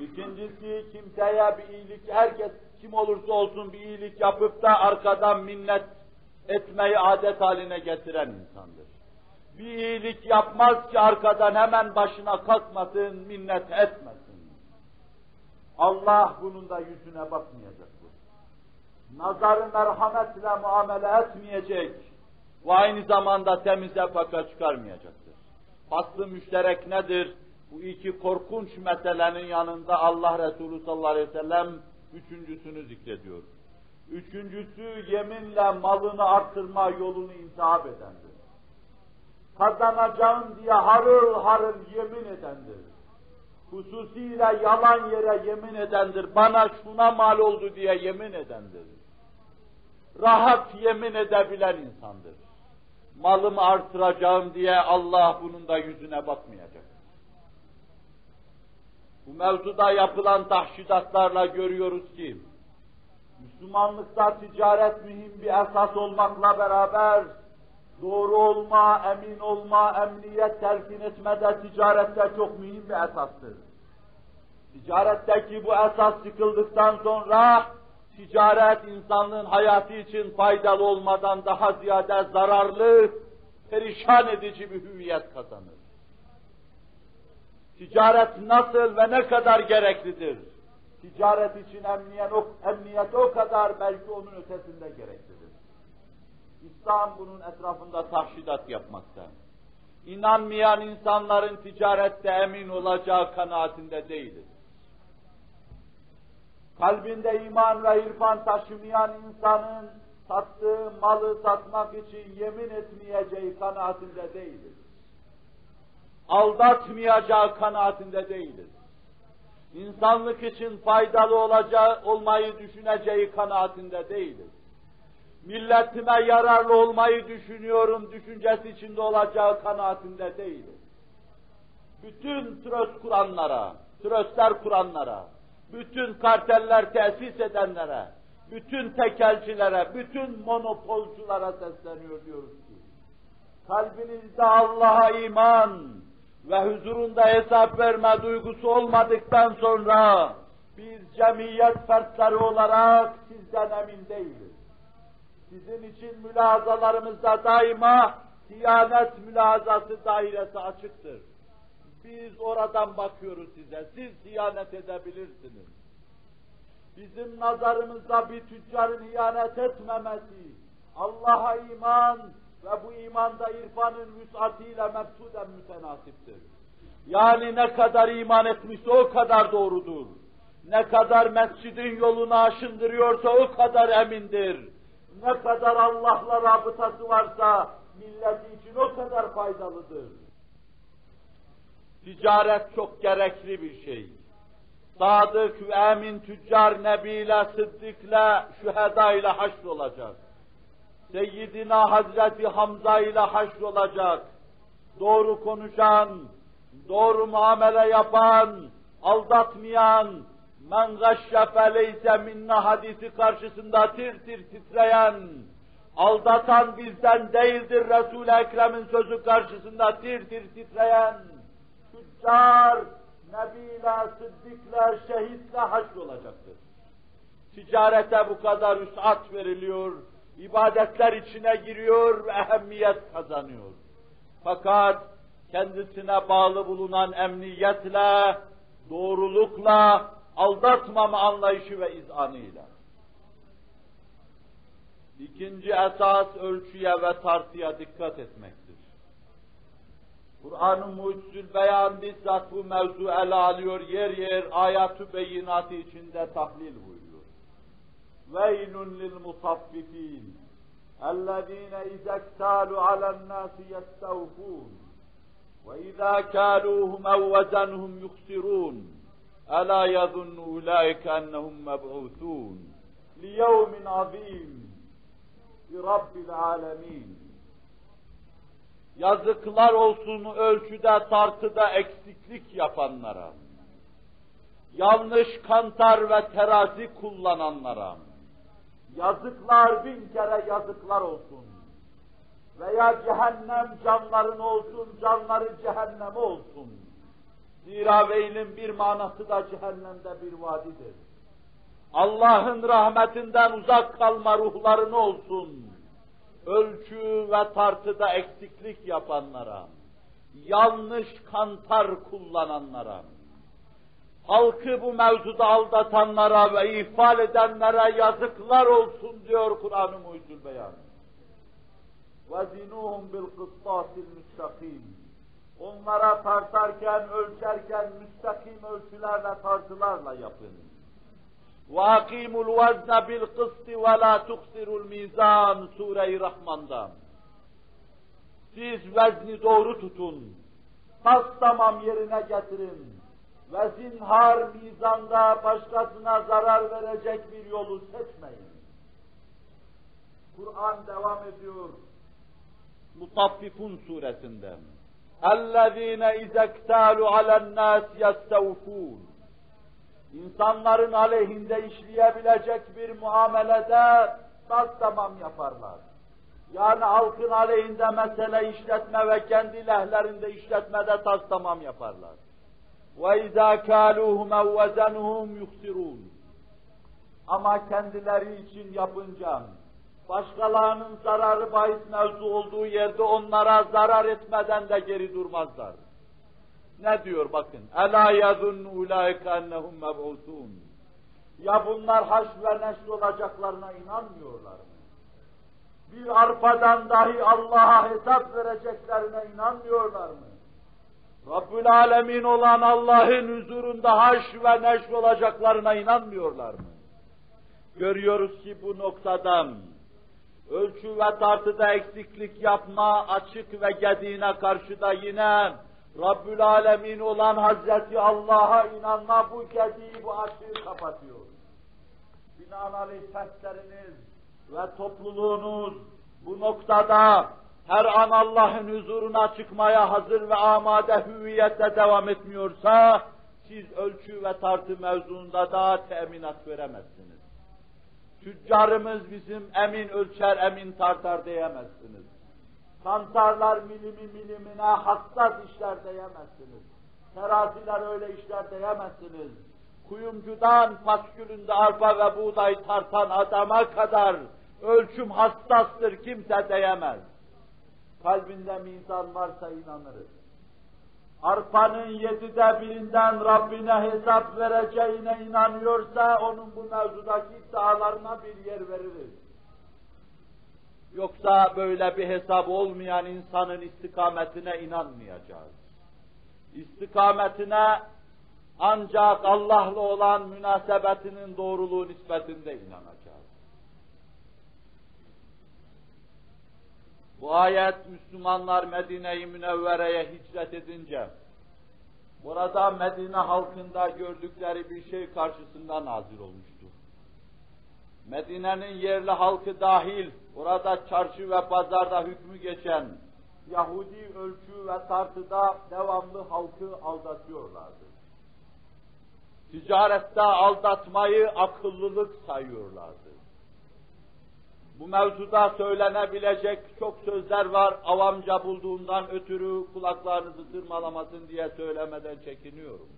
İkincisi kimseye bir iyilik, herkes kim olursa olsun bir iyilik yapıp da arkadan minnet etmeyi adet haline getiren insandır. Bir iyilik yapmaz ki arkadan hemen başına kalkmasın, minnet etmesin. Allah bunun da yüzüne bakmayacaktır. Nazarı merhametle muamele etmeyecek ve aynı zamanda temize fakat çıkarmayacaktır. Aslı müşterek nedir? Bu iki korkunç meselenin yanında Allah Resulü sallallahu aleyhi ve sellem üçüncüsünü zikrediyor. Üçüncüsü yeminle malını arttırma yolunu intihap edendir. Kazanacağım diye harıl harıl yemin edendir. Hususiyle yalan yere yemin edendir. Bana şuna mal oldu diye yemin edendir. Rahat yemin edebilen insandır. Malımı artıracağım diye Allah bunun da yüzüne bakmayacak. Bu mevzuda yapılan tahşidatlarla görüyoruz ki, Müslümanlıkta ticaret mühim bir esas olmakla beraber, doğru olma, emin olma, emniyet telkin etmede ticarette çok mühim bir esastır. Ticaretteki bu esas sıkıldıktan sonra ticaret insanlığın hayatı için faydalı olmadan daha ziyade zararlı, perişan edici bir hüviyet kazanır. Ticaret nasıl ve ne kadar gereklidir? Ticaret için emniyet o, emniyet o kadar belki onun ötesinde gereklidir. İslam bunun etrafında tahşidat yapmakta. İnanmayan insanların ticarette emin olacağı kanaatinde değiliz. Kalbinde iman ve irfan taşımayan insanın sattığı malı satmak için yemin etmeyeceği kanaatinde değiliz. Aldatmayacağı kanaatinde değiliz. İnsanlık için faydalı olacağı, olmayı düşüneceği kanaatinde değiliz. Milletime yararlı olmayı düşünüyorum, düşüncesi içinde olacağı kanaatinde değiliz. Bütün tröst kuranlara, tröstler kuranlara, bütün karteller tesis edenlere, bütün tekelcilere, bütün monopolculara sesleniyor diyoruz ki, kalbinizde Allah'a iman ve huzurunda hesap verme duygusu olmadıktan sonra, biz cemiyet fertleri olarak sizden emin değiliz. Sizin için mülazalarımızda daima Diyanet mülazası dairesi açıktır. Biz oradan bakıyoruz size, siz hiyanet edebilirsiniz. Bizim nazarımızda bir tüccarın hiyanet etmemesi, Allah'a iman ve bu imanda irfanın vüsatiyle mefsuden mütenasiptir. Yani ne kadar iman etmişse o kadar doğrudur. Ne kadar mescidin yolunu aşındırıyorsa o kadar emindir. Ne kadar Allah'la rabıtası varsa milleti için o kadar faydalıdır. Ticaret çok gerekli bir şey. Sadık ve emin tüccar nebiyle, sıddıkla, şüheda ile haşr olacak. Seyyidina Hazreti Hamza ile haşr olacak. Doğru konuşan, doğru muamele yapan, aldatmayan, men gashşe feleyse minna hadisi karşısında tir tir titreyen, aldatan bizden değildir Resul-i Ekrem'in sözü karşısında tir tir titreyen, tüccar, nebiler, sıddıklar, şehitler haşr olacaktır. Ticarete bu kadar üsat veriliyor, ibadetler içine giriyor ve ehemmiyet kazanıyor. Fakat kendisine bağlı bulunan emniyetle, doğrulukla, aldatmama anlayışı ve izanıyla. İkinci esas ölçüye ve tartıya dikkat etmektir. Kur'an-ı Mucizül Beyan bizzat bu mevzu ele alıyor, yer yer ayatü beyinatı içinde tahlil buyuruyor. Veylun lil mutaffifin ellezine izektalu alen nasi yestevfun ve izâ kâluhum ev vezenhum yuksirun ألا يظن أولئك أنهم مبعوثون ليوم عظيم برب العالمين Yazıklar olsun ölçüde tartıda eksiklik yapanlara, yanlış kantar ve terazi kullananlara, yazıklar bin kere yazıklar olsun. Veya cehennem canların olsun, canları cehenneme olsun. Zira veylin bir manası da cehennemde bir vadidir. Allah'ın rahmetinden uzak kalma ruhların olsun. Ölçü ve tartıda eksiklik yapanlara, yanlış kantar kullananlara, halkı bu mevzuda aldatanlara ve ihfal edenlere yazıklar olsun diyor Kur'an-ı Mucizül Beyan. وَزِنُوهُمْ بِالْقِسْطَاسِ الْمُسْتَقِيمِ Onlara tartarken, ölçerken müstakim ölçülerle, tartılarla yapın. وَاقِيمُ الْوَزْنَ بِالْقِسْطِ وَلَا تُخْسِرُ الْمِيزَانِ Sure-i Rahman'da. Siz vezni doğru tutun, tas tamam yerine getirin ve zinhar mizanda başkasına zarar verecek bir yolu seçmeyin. Kur'an devam ediyor. Mutaffifun suresinde. اَلَّذ۪ينَ اِذَا اكْتَالُوا عَلَى النَّاسِ يَسْتَوْفُونَ İnsanların aleyhinde işleyebilecek bir muamelede tas tamam yaparlar. Yani halkın aleyhinde mesele işletme ve kendi lehlerinde işletmede tas tamam yaparlar. وَاِذَا كَالُوهُمْ اَوْوَزَنُهُمْ يُخْسِرُونَ Ama kendileri için yapınca, başkalarının zararı bahis mevzu olduğu yerde onlara zarar etmeden de geri durmazlar. Ne diyor bakın? Ela yazun ulaika ennehum meb'utun. Ya bunlar haş ve neşr olacaklarına inanmıyorlar mı? Bir arpadan dahi Allah'a hesap vereceklerine inanmıyorlar mı? Rabbül Alemin olan Allah'ın huzurunda haş ve neşr olacaklarına inanmıyorlar mı? Görüyoruz ki bu noktadan ölçü ve tartıda eksiklik yapma açık ve gediğine karşı da yine Rabbül Alemin olan Hazreti Allah'a inanma bu gediği, bu açığı kapatıyor. Binaenaleyh fertleriniz ve topluluğunuz bu noktada her an Allah'ın huzuruna çıkmaya hazır ve amade hüviyette devam etmiyorsa, siz ölçü ve tartı mevzuunda da teminat veremezsiniz. Tüccarımız bizim emin ölçer, emin tartar diyemezsiniz. Kantarlar milimi milimine hassas işler diyemezsiniz. Teraziler öyle işler diyemezsiniz. Kuyumcudan paskülünde arpa ve buğday tartan adama kadar ölçüm hassastır kimse diyemez. Kalbinde mizan varsa inanırız. Arpanın yedide birinden Rabbine hesap vereceğine inanıyorsa onun bu mevzudaki iddialarına bir yer veririz. Yoksa böyle bir hesap olmayan insanın istikametine inanmayacağız. İstikametine ancak Allah'la olan münasebetinin doğruluğu nispetinde inanacağız. Bu ayet Müslümanlar Medine-i Münevvere'ye hicret edince, burada Medine halkında gördükleri bir şey karşısında nazil olmuştu. Medine'nin yerli halkı dahil, orada çarşı ve pazarda hükmü geçen Yahudi ölçü ve tartıda devamlı halkı aldatıyorlardı. Ticarette aldatmayı akıllılık sayıyorlardı. Bu mevzuda söylenebilecek çok sözler var, avamca bulduğundan ötürü kulaklarınızı tırmalamasın diye söylemeden çekiniyorum.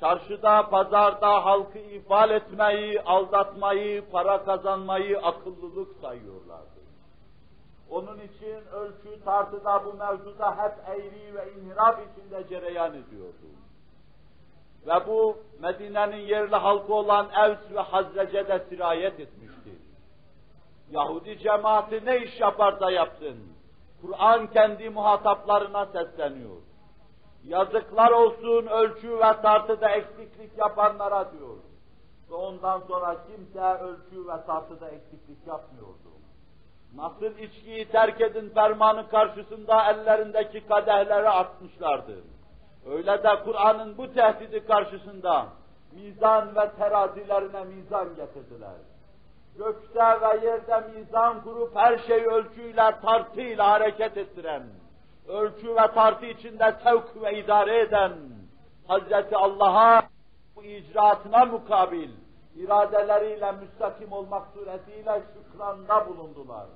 Çarşıda, pazarda halkı ifade etmeyi, aldatmayı, para kazanmayı akıllılık sayıyorlardı. Onun için ölçü tartıda bu mevzuda hep eğri ve inhiraf içinde cereyan ediyordu. Ve bu Medine'nin yerli halkı olan Evs ve Hazrece de sirayet etmiştir. Yahudi cemaati ne iş yaparsa yapsın, Kur'an kendi muhataplarına sesleniyor. Yazıklar olsun ölçü ve tartıda eksiklik yapanlara diyor. Ve ondan sonra kimse ölçü ve tartıda eksiklik yapmıyordu. Nasıl içkiyi terk edin fermanı karşısında ellerindeki kadehleri atmışlardı. Öyle de Kur'an'ın bu tehdidi karşısında mizan ve terazilerine mizan getirdiler. Gökte ve yerde mizan kurup her şey ölçüyle, tartıyla hareket ettiren, ölçü ve tartı içinde sevk ve idare eden Hazreti Allah'a bu icraatına mukabil iradeleriyle müstakim olmak suretiyle şükranda bulundular.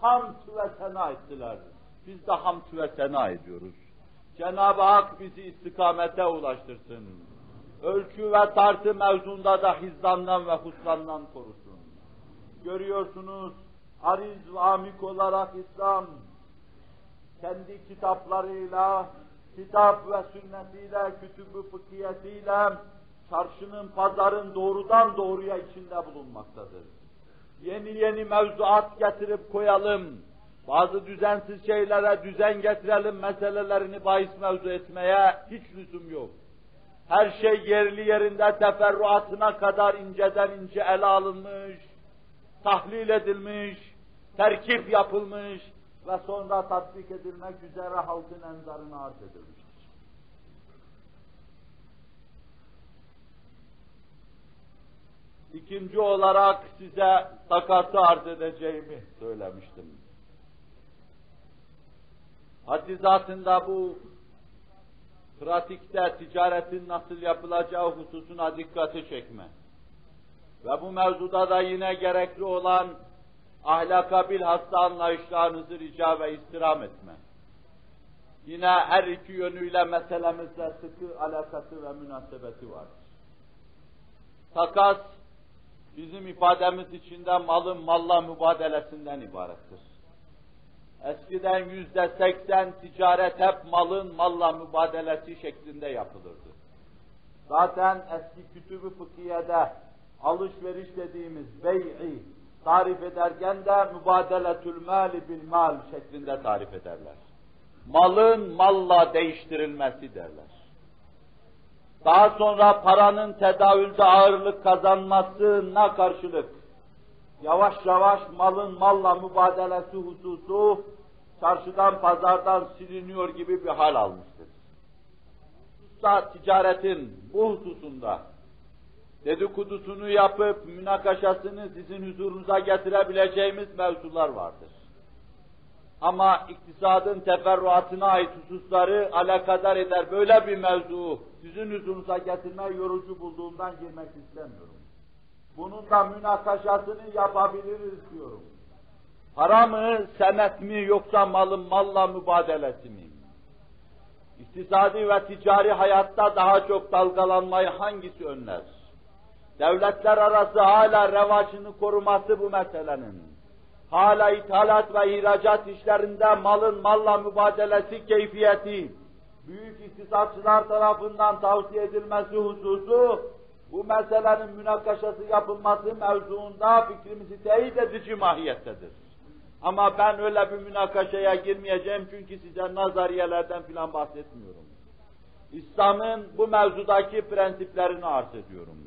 Hamd ve sena ettiler. Biz de hamd ve sena ediyoruz. Cenab-ı Hak bizi istikamete ulaştırsın. Ölçü ve tartı mevzunda da hizdandan ve husrandan korusun. Görüyorsunuz, ariz ve amik olarak İslam, kendi kitaplarıyla, kitap ve sünnetiyle, kütüb-ü fıkhiyetiyle, çarşının, pazarın doğrudan doğruya içinde bulunmaktadır. Yeni yeni mevzuat getirip koyalım, bazı düzensiz şeylere düzen getirelim meselelerini bahis mevzu etmeye hiç lüzum yok. Her şey yerli yerinde teferruatına kadar inceden ince ele alınmış, tahlil edilmiş, terkip yapılmış ve sonra tatbik edilmek üzere halkın enzarına arz edilmiştir. İkinci olarak size takatı arz edeceğimi söylemiştim. Haddi zatında bu pratikte ticaretin nasıl yapılacağı hususuna dikkati çekme. Ve bu mevzuda da yine gerekli olan ahlaka bilhassa anlayışlarınızı rica ve istirham etme. Yine her iki yönüyle meselemizle sıkı alakası ve münasebeti vardır. Takas, bizim ifademiz içinde malın malla mübadelesinden ibarettir. Eskiden yüzde seksen ticaret hep malın malla mübadelesi şeklinde yapılırdı. Zaten eski kütübü fıkhiyede alışveriş dediğimiz bey'i tarif ederken de mübadeletül mali bil mal şeklinde tarif ederler. Malın malla değiştirilmesi derler. Daha sonra paranın tedavülde ağırlık kazanmasına karşılık yavaş yavaş malın malla mübadelesi hususu çarşıdan pazardan siliniyor gibi bir hal almıştır. Hususta ticaretin bu hususunda dedikodusunu yapıp münakaşasını sizin huzurunuza getirebileceğimiz mevzular vardır. Ama iktisadın teferruatına ait hususları alakadar eder. Böyle bir mevzu sizin huzurunuza getirme yorucu bulduğumdan girmek istemiyorum. Bunun da münakaşasını yapabiliriz diyorum. Para mı, senet mi yoksa malın malla mübadelesi mi? İktisadi ve ticari hayatta daha çok dalgalanmayı hangisi önler? Devletler arası hala revacını koruması bu meselenin. Hala ithalat ve ihracat işlerinde malın malla mübadelesi keyfiyeti, büyük iktisatçılar tarafından tavsiye edilmesi hususu, bu meselenin münakaşası yapılması mevzuunda fikrimizi teyit edici mahiyettedir. Ama ben öyle bir münakaşaya girmeyeceğim çünkü size nazariyelerden filan bahsetmiyorum. İslam'ın bu mevzudaki prensiplerini arz ediyorum.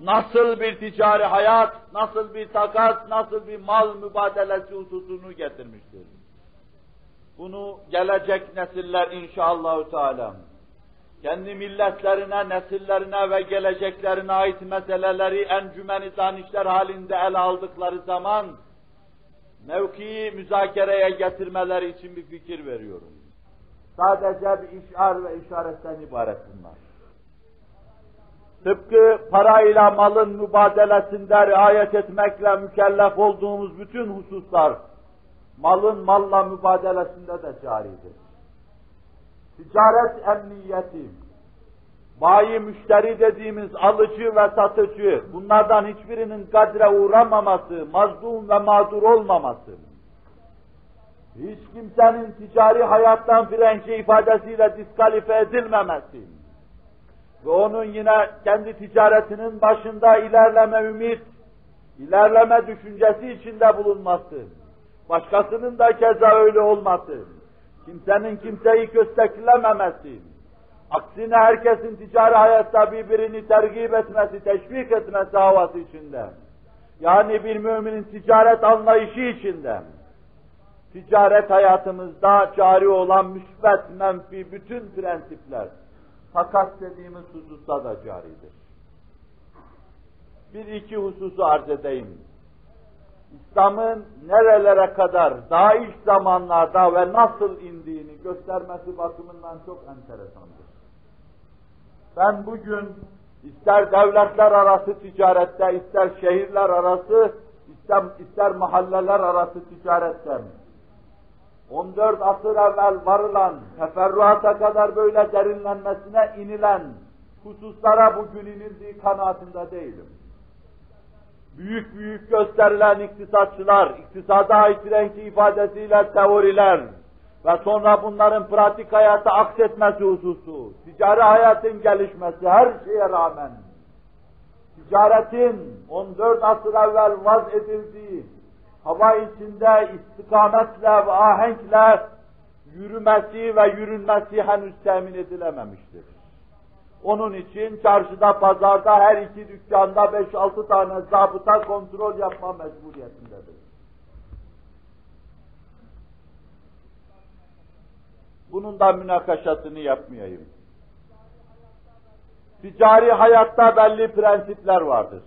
Nasıl bir ticari hayat, nasıl bir takas, nasıl bir mal mübadelesi hususunu getirmiştir. Bunu gelecek nesiller inşallah Teala kendi milletlerine, nesillerine ve geleceklerine ait meseleleri encümeni danışlar halinde ele aldıkları zaman mevkii müzakereye getirmeleri için bir fikir veriyorum. Sadece bir işar ve işaretten ibaret bunlar. Tıpkı parayla malın mübadelesinde riayet etmekle mükellef olduğumuz bütün hususlar, malın malla mübadelesinde de caridir. Ticaret emniyeti, bayi müşteri dediğimiz alıcı ve satıcı, bunlardan hiçbirinin kadre uğramaması, mazlum ve mağdur olmaması, hiç kimsenin ticari hayattan frençe ifadesiyle diskalife edilmemesi ve onun yine kendi ticaretinin başında ilerleme ümit, ilerleme düşüncesi içinde bulunması, başkasının da keza öyle olması, kimsenin kimseyi kösteklememesi, aksine herkesin ticari hayatta birbirini tergip etmesi, teşvik etmesi havası içinde, yani bir müminin ticaret anlayışı içinde, ticaret hayatımızda cari olan müsbet, menfi bütün prensipler, takas dediğimiz hususta da caridir. Bir iki hususu arz edeyim. İslam'ın nerelere kadar daha ilk zamanlarda ve nasıl indiğini göstermesi bakımından çok enteresandır. Ben bugün ister devletler arası ticarette, ister şehirler arası, ister, ister mahalleler arası ticaretten 14 asır evvel varılan, teferruata kadar böyle derinlenmesine inilen hususlara bugün inildiği kanaatinde değilim. Büyük büyük gösterilen iktisatçılar, iktisada ait renkli ifadesiyle teoriler ve sonra bunların pratik hayata aksetmesi hususu, ticari hayatın gelişmesi her şeye rağmen, ticaretin 14 asır evvel vaz edildiği hava içinde istikametle ve ahenkle yürümesi ve yürünmesi henüz temin edilememiştir. Onun için çarşıda, pazarda her iki dükkanda beş altı tane zabıta kontrol yapma mecburiyetindedir. Bunun da münakaşasını yapmayayım. Ticari hayatta belli prensipler vardır.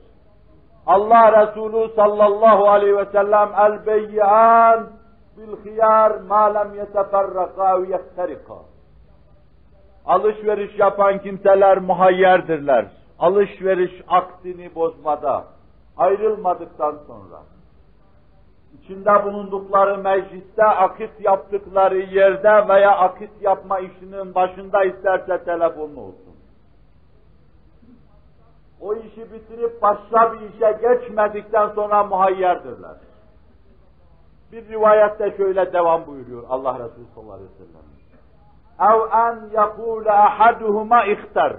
Allah Resulü sallallahu aleyhi ve sellem el beyyan bil hiyar ma lem yeteferraka ve yehterika. Alışveriş yapan kimseler muhayyerdirler. Alışveriş aktini bozmada, ayrılmadıktan sonra. içinde bulundukları mecliste akit yaptıkları yerde veya akit yapma işinin başında isterse telefonlu olsun o işi bitirip başka bir işe geçmedikten sonra muhayyerdirler. Bir rivayette şöyle devam buyuruyor Allah Resulü sallallahu aleyhi ve sellem. Ev en yakule ahaduhuma ihtar.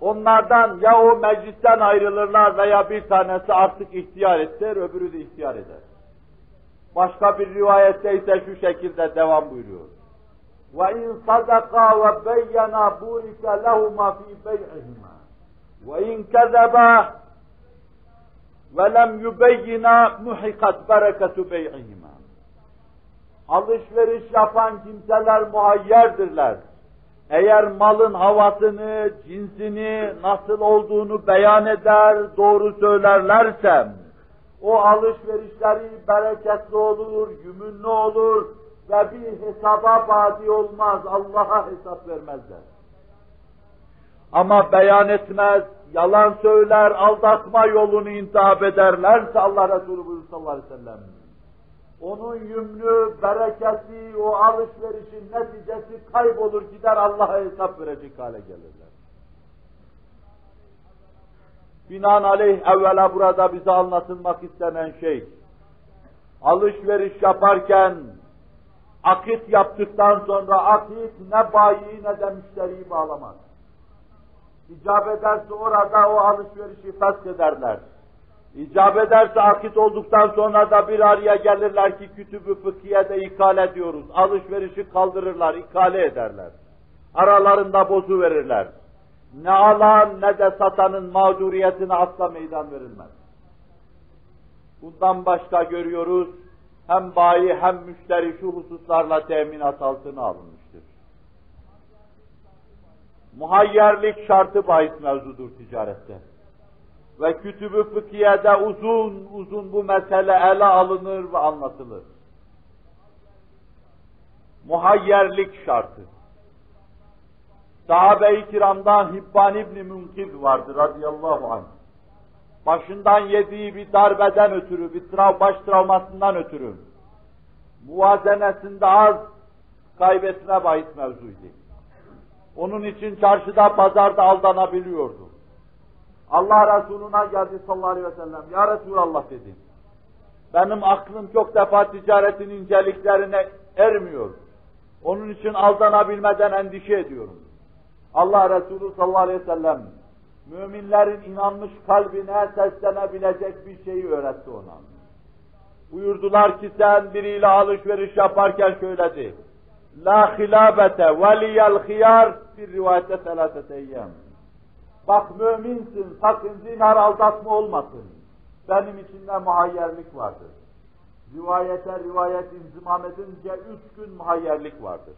Onlardan ya o meclisten ayrılırlar veya bir tanesi artık ihtiyar eder, öbürü de ihtiyar eder. Başka bir rivayette ise şu şekilde devam buyuruyor. وَاِنْ صَدَقَا وَبَيَّنَا بُورِكَ لَهُمَا ف۪ي بَيْعِهِمَا وَاِنْ كَذَبَا وَلَمْ يُبَيِّنَا مُحِقَتْ بَرَكَةُ بَيْعِهِمَا Alışveriş yapan kimseler muhayyerdirler eğer malın havasını, cinsini, nasıl olduğunu beyan eder, doğru söylerlerse, o alışverişleri bereketli olur, yümünlü olur ve bir hesaba badi olmaz, Allah'a hesap vermezler. Ama beyan etmez, yalan söyler, aldatma yolunu intihap ederlerse Allah Resulü buyuruyor sallallahu aleyhi ve sellem onun yümlü, bereketi, o alışverişin neticesi kaybolur gider Allah'a hesap verecek hale gelirler. Binaenaleyh evvela burada bize anlatılmak istenen şey, alışveriş yaparken akit yaptıktan sonra akit ne bayi ne de müşteriyi bağlamaz. İcap ederse orada o alışverişi fesk ederler. İcap ederse akit olduktan sonra da bir araya gelirler ki kütübü fıkhiyede ikale ediyoruz. Alışverişi kaldırırlar, ikale ederler. Aralarında bozu verirler. Ne alan ne de satanın mağduriyetine asla meydan verilmez. Bundan başka görüyoruz, hem bayi hem müşteri şu hususlarla teminat altına alınmıştır. Muhayyerlik şartı bahis mevzudur ticarette ve kütübü fıkhiyede uzun uzun bu mesele ele alınır ve anlatılır. Muhayyerlik şartı. Sahabe-i kiramdan Hibban İbni Münkiz vardı radıyallahu anh. Başından yediği bir darbeden ötürü, bir trav, baş travmasından ötürü muvazenesinde az kaybetme bahis mevzuydu. Onun için çarşıda, pazarda aldanabiliyordu. Allah Resuluna geldi sallallahu aleyhi ve sellem. Ya Resulallah dedi. Benim aklım çok defa ticaretin inceliklerine ermiyor. Onun için aldanabilmeden endişe ediyorum. Allah Resulü sallallahu aleyhi ve sellem müminlerin inanmış kalbine seslenebilecek bir şeyi öğretti ona. Buyurdular ki sen biriyle alışveriş yaparken şöyle de. La hilabete veliyel hiyar bir rivayette selasete eyyam. Bak müminsin, sakın zinar aldatma olmasın. Benim içinde muhayyerlik vardır. Rivayete rivayet inzimam edince üç gün muhayyerlik vardır.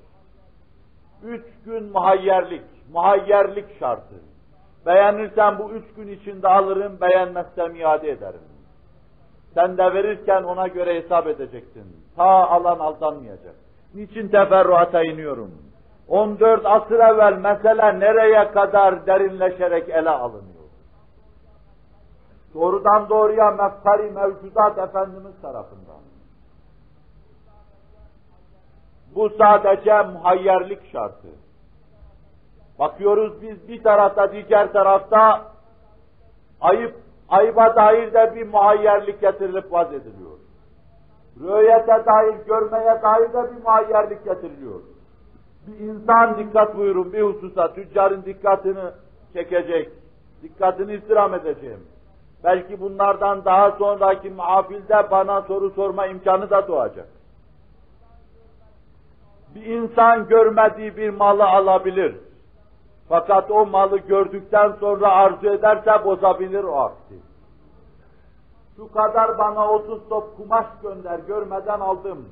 Üç gün muhayyerlik, muhayyerlik şartı. Beğenirsen bu üç gün içinde alırım, beğenmezsem iade ederim. Sen de verirken ona göre hesap edeceksin. Ta alan aldanmayacak. Niçin teferruata iniyorum? 14 asır evvel mesele nereye kadar derinleşerek ele alınıyor? Doğrudan doğruya mefkari mevcudat Efendimiz tarafından. Bu sadece muhayyerlik şartı. Bakıyoruz biz bir tarafta, diğer tarafta ayıp, ayıba dair de bir muhayyerlik getirilip vaz ediliyor. Rüyete dair, görmeye dair de bir muhayyerlik getiriliyor bir insan dikkat buyurun bir hususa tüccarın dikkatini çekecek, dikkatini istirham edeceğim. Belki bunlardan daha sonraki muafilde bana soru sorma imkanı da doğacak. Bir insan görmediği bir malı alabilir. Fakat o malı gördükten sonra arzu ederse bozabilir o akti. Şu kadar bana 30 top kumaş gönder, görmeden aldım.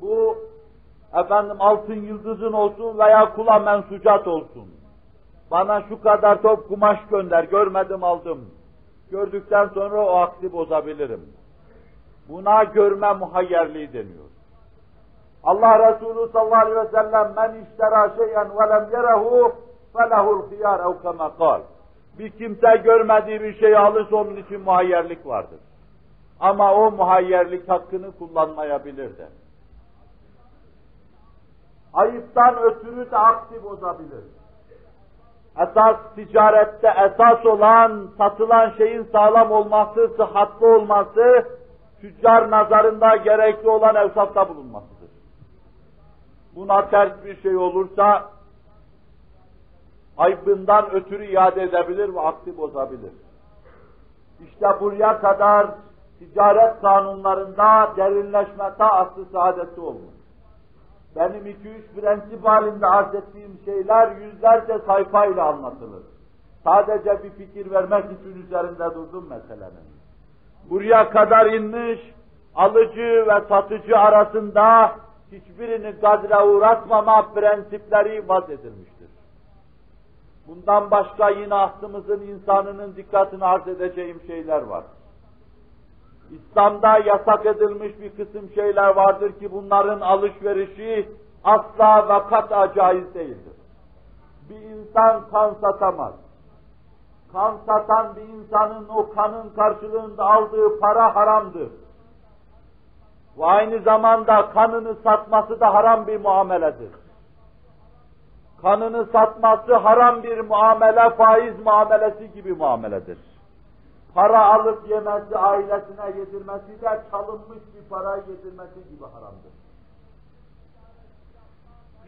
Bu efendim altın yıldızın olsun veya kula mensucat olsun. Bana şu kadar top kumaş gönder, görmedim aldım. Gördükten sonra o akli bozabilirim. Buna görme muhayyerliği deniyor. Allah Resulü sallallahu aleyhi ve sellem men iştera şeyen ve lem yerehu felehul hiyar ev kema kal. Bir kimse görmediği bir şeyi alırsa onun için muhayyerlik vardır. Ama o muhayyerlik hakkını kullanmayabilir de. Ayıptan ötürü de aktif bozabilir. Esas ticarette esas olan satılan şeyin sağlam olması, sıhhatli olması, tüccar nazarında gerekli olan evsafta bulunmasıdır. Buna ters bir şey olursa ayıbından ötürü iade edebilir ve aktif bozabilir. İşte buraya kadar ticaret kanunlarında derinleşme ta aslı saadeti olmuş. Benim iki üç prensip halinde arz ettiğim şeyler yüzlerce sayfayla anlatılır. Sadece bir fikir vermek için üzerinde durdum meselenin. Buraya kadar inmiş, alıcı ve satıcı arasında hiçbirini gadre uğratmama prensipleri vaz edilmiştir. Bundan başka yine aslımızın insanının dikkatini arz edeceğim şeyler var. İslam'da yasak edilmiş bir kısım şeyler vardır ki bunların alışverişi asla ve kat'a caiz değildir. Bir insan kan satamaz. Kan satan bir insanın o kanın karşılığında aldığı para haramdır. Ve aynı zamanda kanını satması da haram bir muameledir. Kanını satması haram bir muamele, faiz muamelesi gibi muameledir para alıp yemesi, ailesine yedirmesi de çalınmış bir parayı yedirmesi gibi haramdır.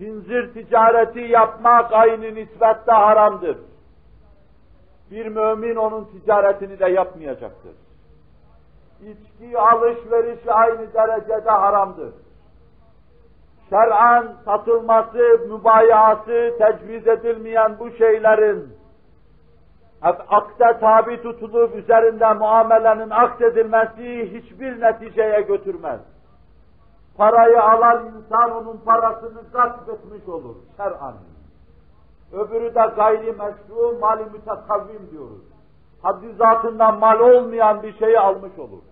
Hinzir ticareti yapmak aynı nispette haramdır. Bir mümin onun ticaretini de yapmayacaktır. İçki alışverişi aynı derecede haramdır. Şer'an satılması, mübayası tecviz edilmeyen bu şeylerin akde tabi tutulup üzerinde muamelenin aksedilmesi hiçbir neticeye götürmez. Parayı alan insan onun parasını gasp etmiş olur şer'an. Öbürü de gayri meşru, mali mütekavvim diyoruz. Haddi zatından mal olmayan bir şeyi almış olur.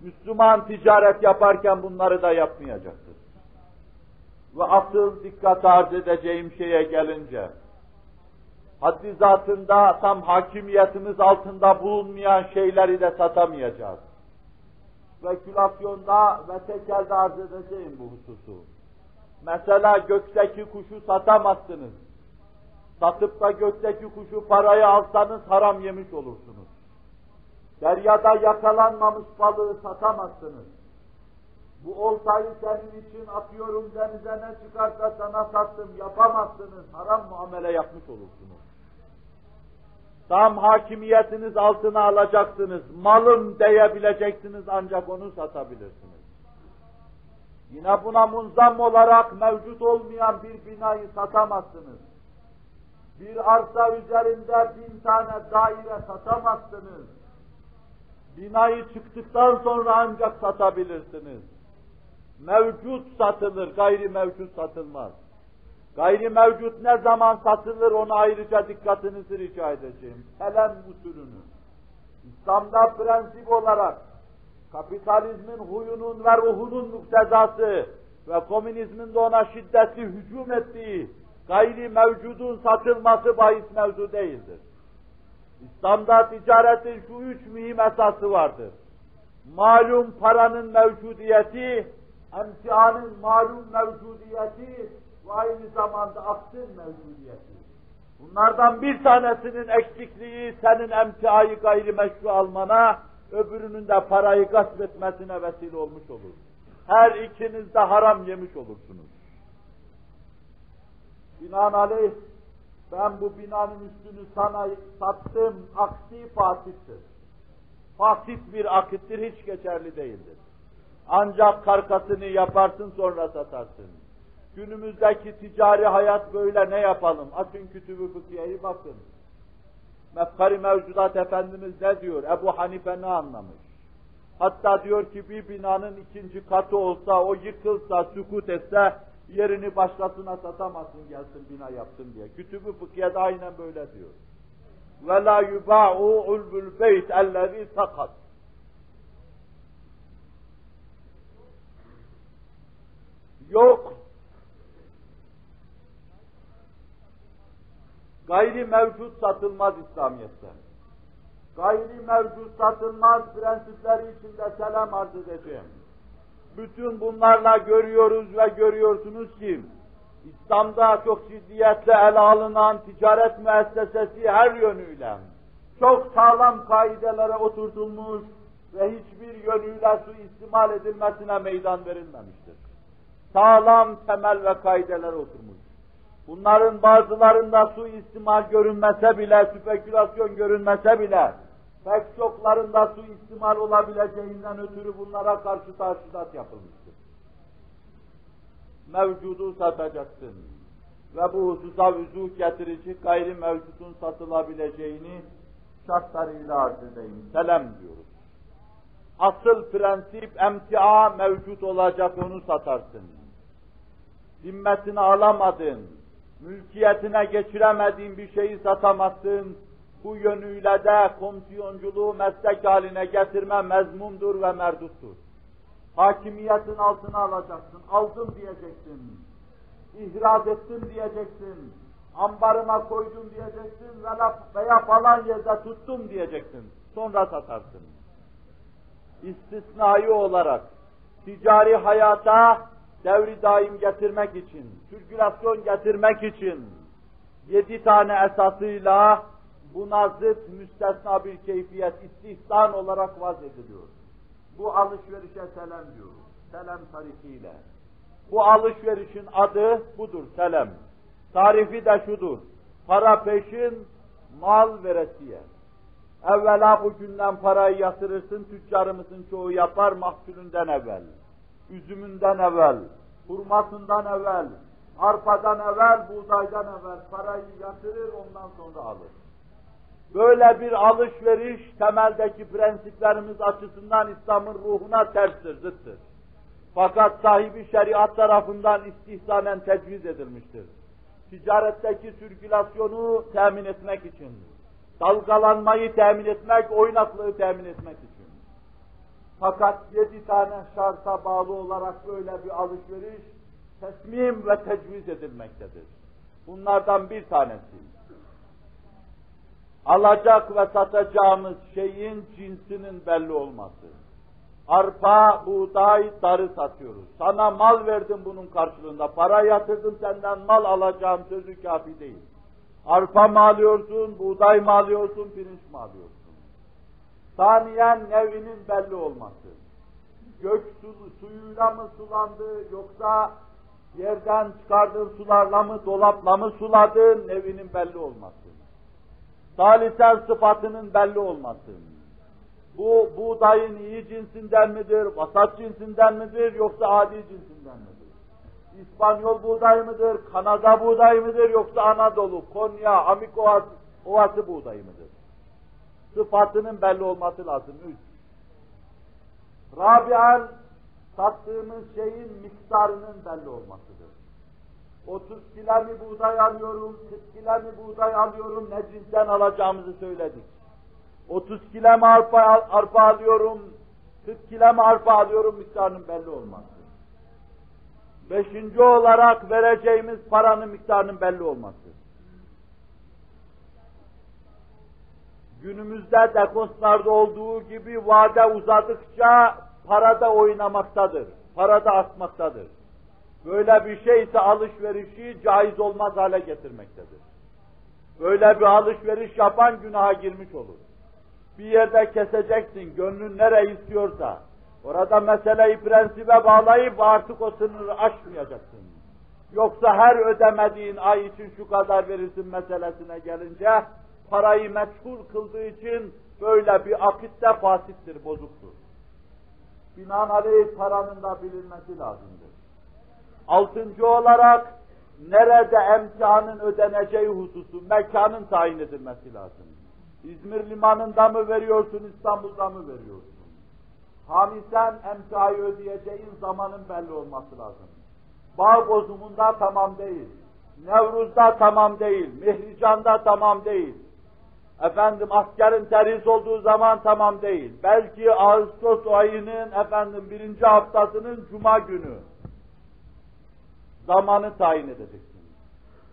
Müslüman ticaret yaparken bunları da yapmayacaktır. Ve asıl dikkat arz edeceğim şeye gelince, haddi zatında tam hakimiyetimiz altında bulunmayan şeyleri de satamayacağız. Spekülasyonda ve tekelde arz edeceğim bu hususu. Mesela gökteki kuşu satamazsınız. Satıp da gökteki kuşu paraya alsanız haram yemiş olursunuz. Deryada yakalanmamış balığı satamazsınız. Bu oltayı senin için atıyorum denize ne çıkarsa sana sattım yapamazsınız. Haram muamele yapmış olursunuz tam hakimiyetiniz altına alacaksınız, malım diyebileceksiniz ancak onu satabilirsiniz. Yine buna munzam olarak mevcut olmayan bir binayı satamazsınız. Bir arsa üzerinde bin tane daire satamazsınız. Binayı çıktıktan sonra ancak satabilirsiniz. Mevcut satılır, gayri mevcut satılmaz. Gayri mevcut ne zaman satılır onu ayrıca dikkatinizi rica edeceğim. Kelem usulünü. İslam'da prensip olarak kapitalizmin huyunun ve ruhunun muktezası ve komünizmin de ona şiddetli hücum ettiği gayri mevcudun satılması bahis mevzu değildir. İslam'da ticaretin şu üç mühim esası vardır. Malum paranın mevcudiyeti, emtianın malum mevcudiyeti ve aynı zamanda aksın mevcudiyeti. Bunlardan bir tanesinin eksikliği senin emtiayı gayrimeşru almana, öbürünün de parayı gasp etmesine vesile olmuş olur. Her ikiniz de haram yemiş olursunuz. Binaenaleyh ben bu binanın üstünü sana sattım, aksi fasittir. Fasit bir akittir, hiç geçerli değildir. Ancak karkasını yaparsın sonra satarsın. Günümüzdeki ticari hayat böyle ne yapalım? Açın kütübü fıkhiyeyi bakın. Mefkari mevcudat Efendimiz ne diyor? Ebu Hanife ne anlamış? Hatta diyor ki bir binanın ikinci katı olsa, o yıkılsa, sükut etse, yerini başkasına satamazsın gelsin bina yaptın diye. Kütübü fıkhiye de aynen böyle diyor. Ve la yubâ'u ulbul beyt ellezî sakat. Yok. Gayri mevcut satılmaz İslamiyet'te. Gayri mevcut satılmaz prensipleri içinde selam arz edeceğim. Bütün bunlarla görüyoruz ve görüyorsunuz ki İslam'da çok ciddiyetle ele alınan ticaret müessesesi her yönüyle çok sağlam kaidelere oturtulmuş ve hiçbir yönüyle suistimal edilmesine meydan verilmemiştir. Sağlam temel ve kaideler oturmuş. Bunların bazılarında suistimal görünmese bile, spekülasyon görünmese bile, pek çoklarında suistimal olabileceğinden ötürü bunlara karşı taşidat yapılmıştır. Mevcudu satacaksın ve bu hususa vüzuh getirici gayri mevcudun satılabileceğini şartlarıyla arz edeyim. Selam diyoruz. Asıl prensip emtia mevcut olacak onu satarsın. Zimmetini alamadın, mülkiyetine geçiremediğin bir şeyi satamazsın. Bu yönüyle de komisyonculuğu meslek haline getirme mezmumdur ve merduttur. Hakimiyetin altına alacaksın, aldım diyeceksin. İhraz ettim diyeceksin. Ambarıma koydum diyeceksin veya, falan yerde tuttum diyeceksin. Sonra satarsın. İstisnai olarak ticari hayata devri daim getirmek için, sirkülasyon getirmek için yedi tane esasıyla buna zıt müstesna bir keyfiyet istihsan olarak vaz ediliyor. Bu alışverişe selam diyoruz. Selam tarifiyle. Bu alışverişin adı budur, selam. Tarifi de şudur. Para peşin, mal veresiye. Evvela bugünden parayı yatırırsın, tüccarımızın çoğu yapar mahsulünden evvel. Üzümünden evvel, hurmasından evvel, arpadan evvel, buğdaydan evvel parayı yatırır ondan sonra alır. Böyle bir alışveriş temeldeki prensiplerimiz açısından İslam'ın ruhuna terstir, zıttır. Fakat sahibi şeriat tarafından istihsanen tecviz edilmiştir. Ticaretteki sirkülasyonu temin etmek için, dalgalanmayı temin etmek, oynaklığı temin etmek için. Fakat yedi tane şarta bağlı olarak böyle bir alışveriş tesmim ve tecviz edilmektedir. Bunlardan bir tanesi, alacak ve satacağımız şeyin cinsinin belli olması. Arpa, buğday, darı satıyoruz. Sana mal verdim bunun karşılığında. Para yatırdım senden mal alacağım sözü kafi değil. Arpa mı alıyorsun, buğday mı alıyorsun, pirinç mi alıyorsun? Saniyen nevinin belli olması. Gök su, suyuyla mı sulandı yoksa yerden çıkardığın sularla mı, dolapla mı suladın nevinin belli olması. Salisen sıfatının belli olması. Bu buğdayın iyi cinsinden midir, vasat cinsinden midir yoksa adi cinsinden midir? İspanyol buğday mıdır, Kanada buğday mıdır yoksa Anadolu, Konya, Amik Ovası, Ovası buğday mıdır? Sıfatının belli olması lazım. Üç. Rabian, sattığımız şeyin miktarının belli olmasıdır. 30 kilo mi buğday alıyorum, 40 kilo mi buğday alıyorum, ne cinsten alacağımızı söyledik. 30 kilo mu arpa, arpa alıyorum, 40 kilo mu arpa alıyorum miktarının belli olması. Beşinci olarak vereceğimiz paranın miktarının belli olması. Günümüzde deposlarda olduğu gibi vade uzadıkça parada oynamaktadır, parada artmaktadır. Böyle bir şey ise alışverişi caiz olmaz hale getirmektedir. Böyle bir alışveriş yapan günaha girmiş olur. Bir yerde keseceksin, gönlün nereye istiyorsa, orada meseleyi prensibe bağlayıp artık o sınırı aşmayacaksın. Yoksa her ödemediğin ay için şu kadar verirsin meselesine gelince, parayı meçhul kıldığı için böyle bir akitte fasittir, bozuktur. Binaenaleyh paranın da bilinmesi lazımdır. Altıncı olarak nerede emtihanın ödeneceği hususu, mekanın tayin edilmesi lazım. İzmir limanında mı veriyorsun, İstanbul'da mı veriyorsun? Hamisen emtiayı ödeyeceğin zamanın belli olması lazım. Bağ bozumunda tamam değil. Nevruz'da tamam değil. Mihrican'da tamam değil. Efendim askerin terhis olduğu zaman tamam değil. Belki Ağustos ayının efendim birinci haftasının cuma günü zamanı tayin edeceksin.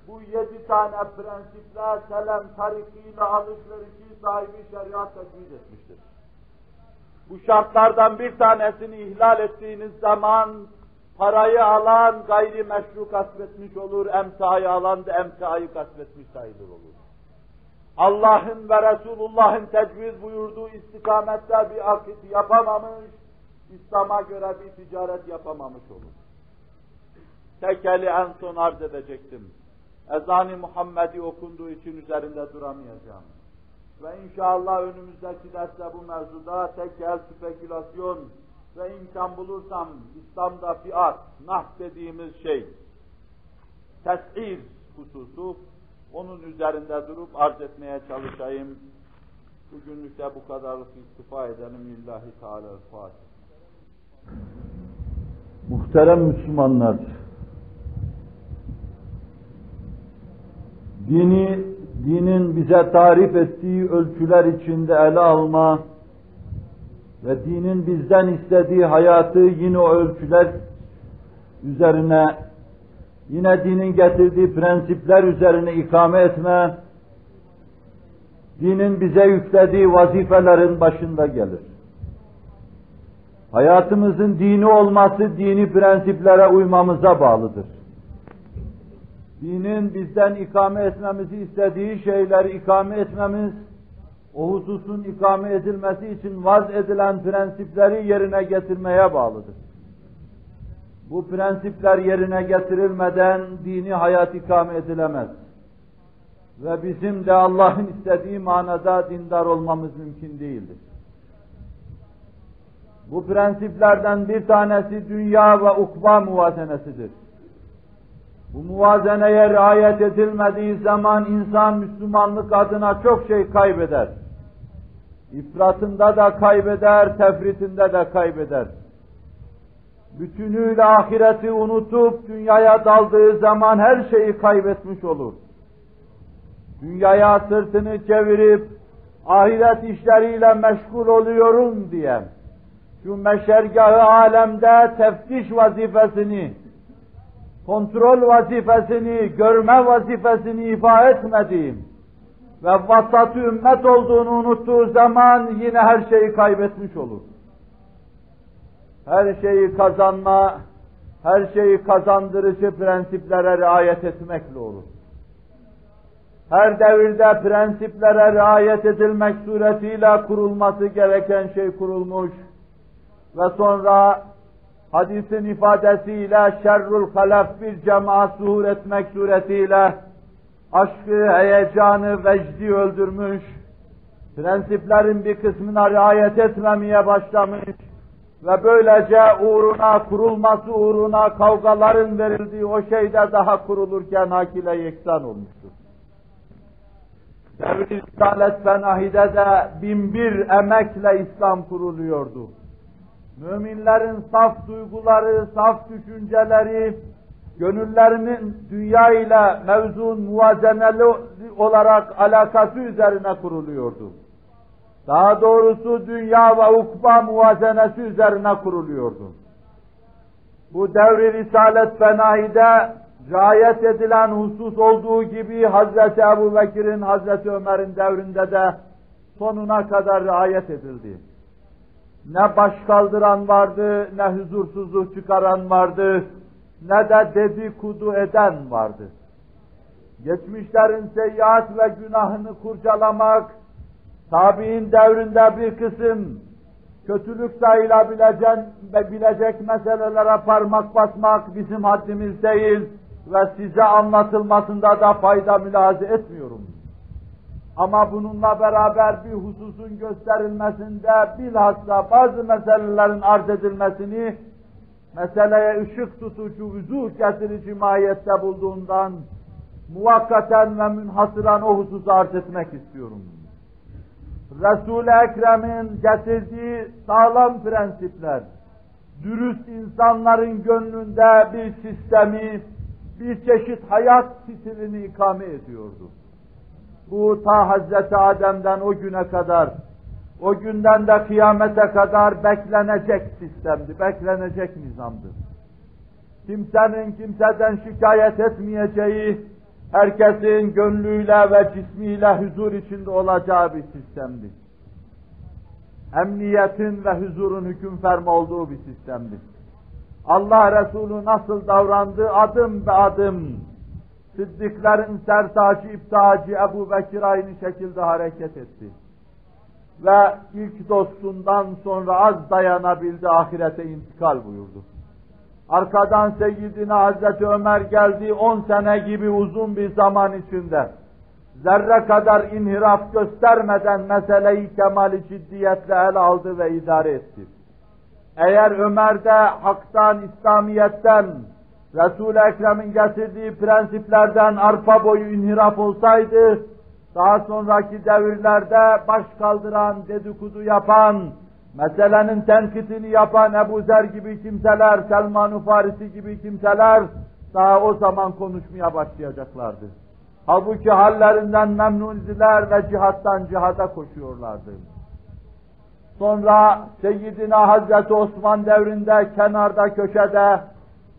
bu yedi tane prensipler selam tarikiyle alışverişi sahibi şeriat tecviz etmiştir. Bu şartlardan bir tanesini ihlal ettiğiniz zaman parayı alan gayri meşru kasvetmiş olur, emtayı alan da emtayı kasvetmiş sayılır olur. Allah'ın ve Resulullah'ın tecviz buyurduğu istikamette bir akit yapamamış, İslam'a göre bir ticaret yapamamış olur. Tekeli en son arz edecektim. Ezan-ı Muhammedi okunduğu için üzerinde duramayacağım. Ve inşallah önümüzdeki derste bu mevzuda tekel, spekülasyon ve imkan bulursam İslam'da fiat, nah dediğimiz şey, tesir hususu, onun üzerinde durup arz etmeye çalışayım. Bugünlük de bu kadarlık istifa edelim. Lillahi Teala-Fatiha. Muhterem Müslümanlar, dini, dinin bize tarif ettiği ölçüler içinde ele alma ve dinin bizden istediği hayatı yine o ölçüler üzerine, yine dinin getirdiği prensipler üzerine ikame etme, dinin bize yüklediği vazifelerin başında gelir. Hayatımızın dini olması dini prensiplere uymamıza bağlıdır. Dinin bizden ikame etmemizi istediği şeyleri ikame etmemiz, o hususun ikame edilmesi için vaz edilen prensipleri yerine getirmeye bağlıdır. Bu prensipler yerine getirilmeden dini hayat ikame edilemez. Ve bizim de Allah'ın istediği manada dindar olmamız mümkün değildir. Bu prensiplerden bir tanesi dünya ve ukba muvazenesidir. Bu muvazeneye riayet edilmediği zaman insan Müslümanlık adına çok şey kaybeder. İfratında da kaybeder, tefritinde de kaybeder. Bütünüyle ahireti unutup dünyaya daldığı zaman her şeyi kaybetmiş olur. Dünyaya sırtını çevirip ahiret işleriyle meşgul oluyorum diye şu meşergahı alemde teftiş vazifesini, kontrol vazifesini, görme vazifesini ifa etmediğim ve vasatı ümmet olduğunu unuttuğu zaman yine her şeyi kaybetmiş olur. Her şeyi kazanma, her şeyi kazandırıcı prensiplere riayet etmekle olur. Her devirde prensiplere riayet edilmek suretiyle kurulması gereken şey kurulmuş ve sonra hadisin ifadesiyle şerrul halaf bir cemaat zuhur etmek suretiyle aşkı, heyecanı, vecdi öldürmüş, prensiplerin bir kısmına riayet etmemeye başlamış ve böylece uğruna, kurulması uğruna kavgaların verildiği o şeyde daha kurulurken hakile yeksan olmuştur. Devri Risalet Fenahi'de de bin bir emekle İslam kuruluyordu. Müminlerin saf duyguları, saf düşünceleri, gönüllerinin dünya ile mevzun muvazeneli olarak alakası üzerine kuruluyordu. Daha doğrusu dünya ve ukba muvazenesi üzerine kuruluyordu. Bu devri Risalet Fenahi'de riayet edilen husus olduğu gibi Hazreti Ebu Bekir'in, Hazreti Ömer'in devrinde de sonuna kadar riayet edildi. Ne baş kaldıran vardı, ne huzursuzluk çıkaran vardı, ne de dedikodu eden vardı. Geçmişlerin seyyiat ve günahını kurcalamak, tabi'in devrinde bir kısım kötülük sayılabilecek bilecek meselelere parmak basmak bizim haddimiz değil ve size anlatılmasında da fayda mülaze etmiyorum. Ama bununla beraber bir hususun gösterilmesinde bilhassa bazı meselelerin arz edilmesini meseleye ışık tutucu, vuzuh getirici mahiyette bulduğundan muvakkaten ve münhasıran o hususu arz etmek istiyorum. Resul-i Ekrem'in getirdiği sağlam prensipler, dürüst insanların gönlünde bir sistemi, bir çeşit hayat stilini ikame ediyordu. Bu ta Hazreti Adem'den o güne kadar, o günden de kıyamete kadar beklenecek sistemdi, beklenecek nizamdı. Kimsenin kimseden şikayet etmeyeceği, herkesin gönlüyle ve cismiyle huzur içinde olacağı bir sistemdi. Emniyetin ve huzurun hüküm fermi olduğu bir sistemdi. Allah Resulü nasıl davrandı adım be adım, Sıddıkların sertacı, iptacı Ebu Bekir aynı şekilde hareket etti. Ve ilk dostundan sonra az dayanabildi, ahirete intikal buyurdu. Arkadan Seyyidina Hazreti Ömer geldi, on sene gibi uzun bir zaman içinde. Zerre kadar inhiraf göstermeden meseleyi kemali ciddiyetle ele aldı ve idare etti. Eğer Ömer'de haktan, İslamiyet'ten, Resul-i Ekrem'in getirdiği prensiplerden arpa boyu inhiraf olsaydı, daha sonraki devirlerde baş kaldıran, dedikodu yapan, meselenin tenkitini yapan Ebu Zer gibi kimseler, Selman-ı Farisi gibi kimseler, daha o zaman konuşmaya başlayacaklardı. Halbuki hallerinden memnun idiler ve cihattan cihada koşuyorlardı. Sonra Seyyidina Hazreti Osman devrinde kenarda köşede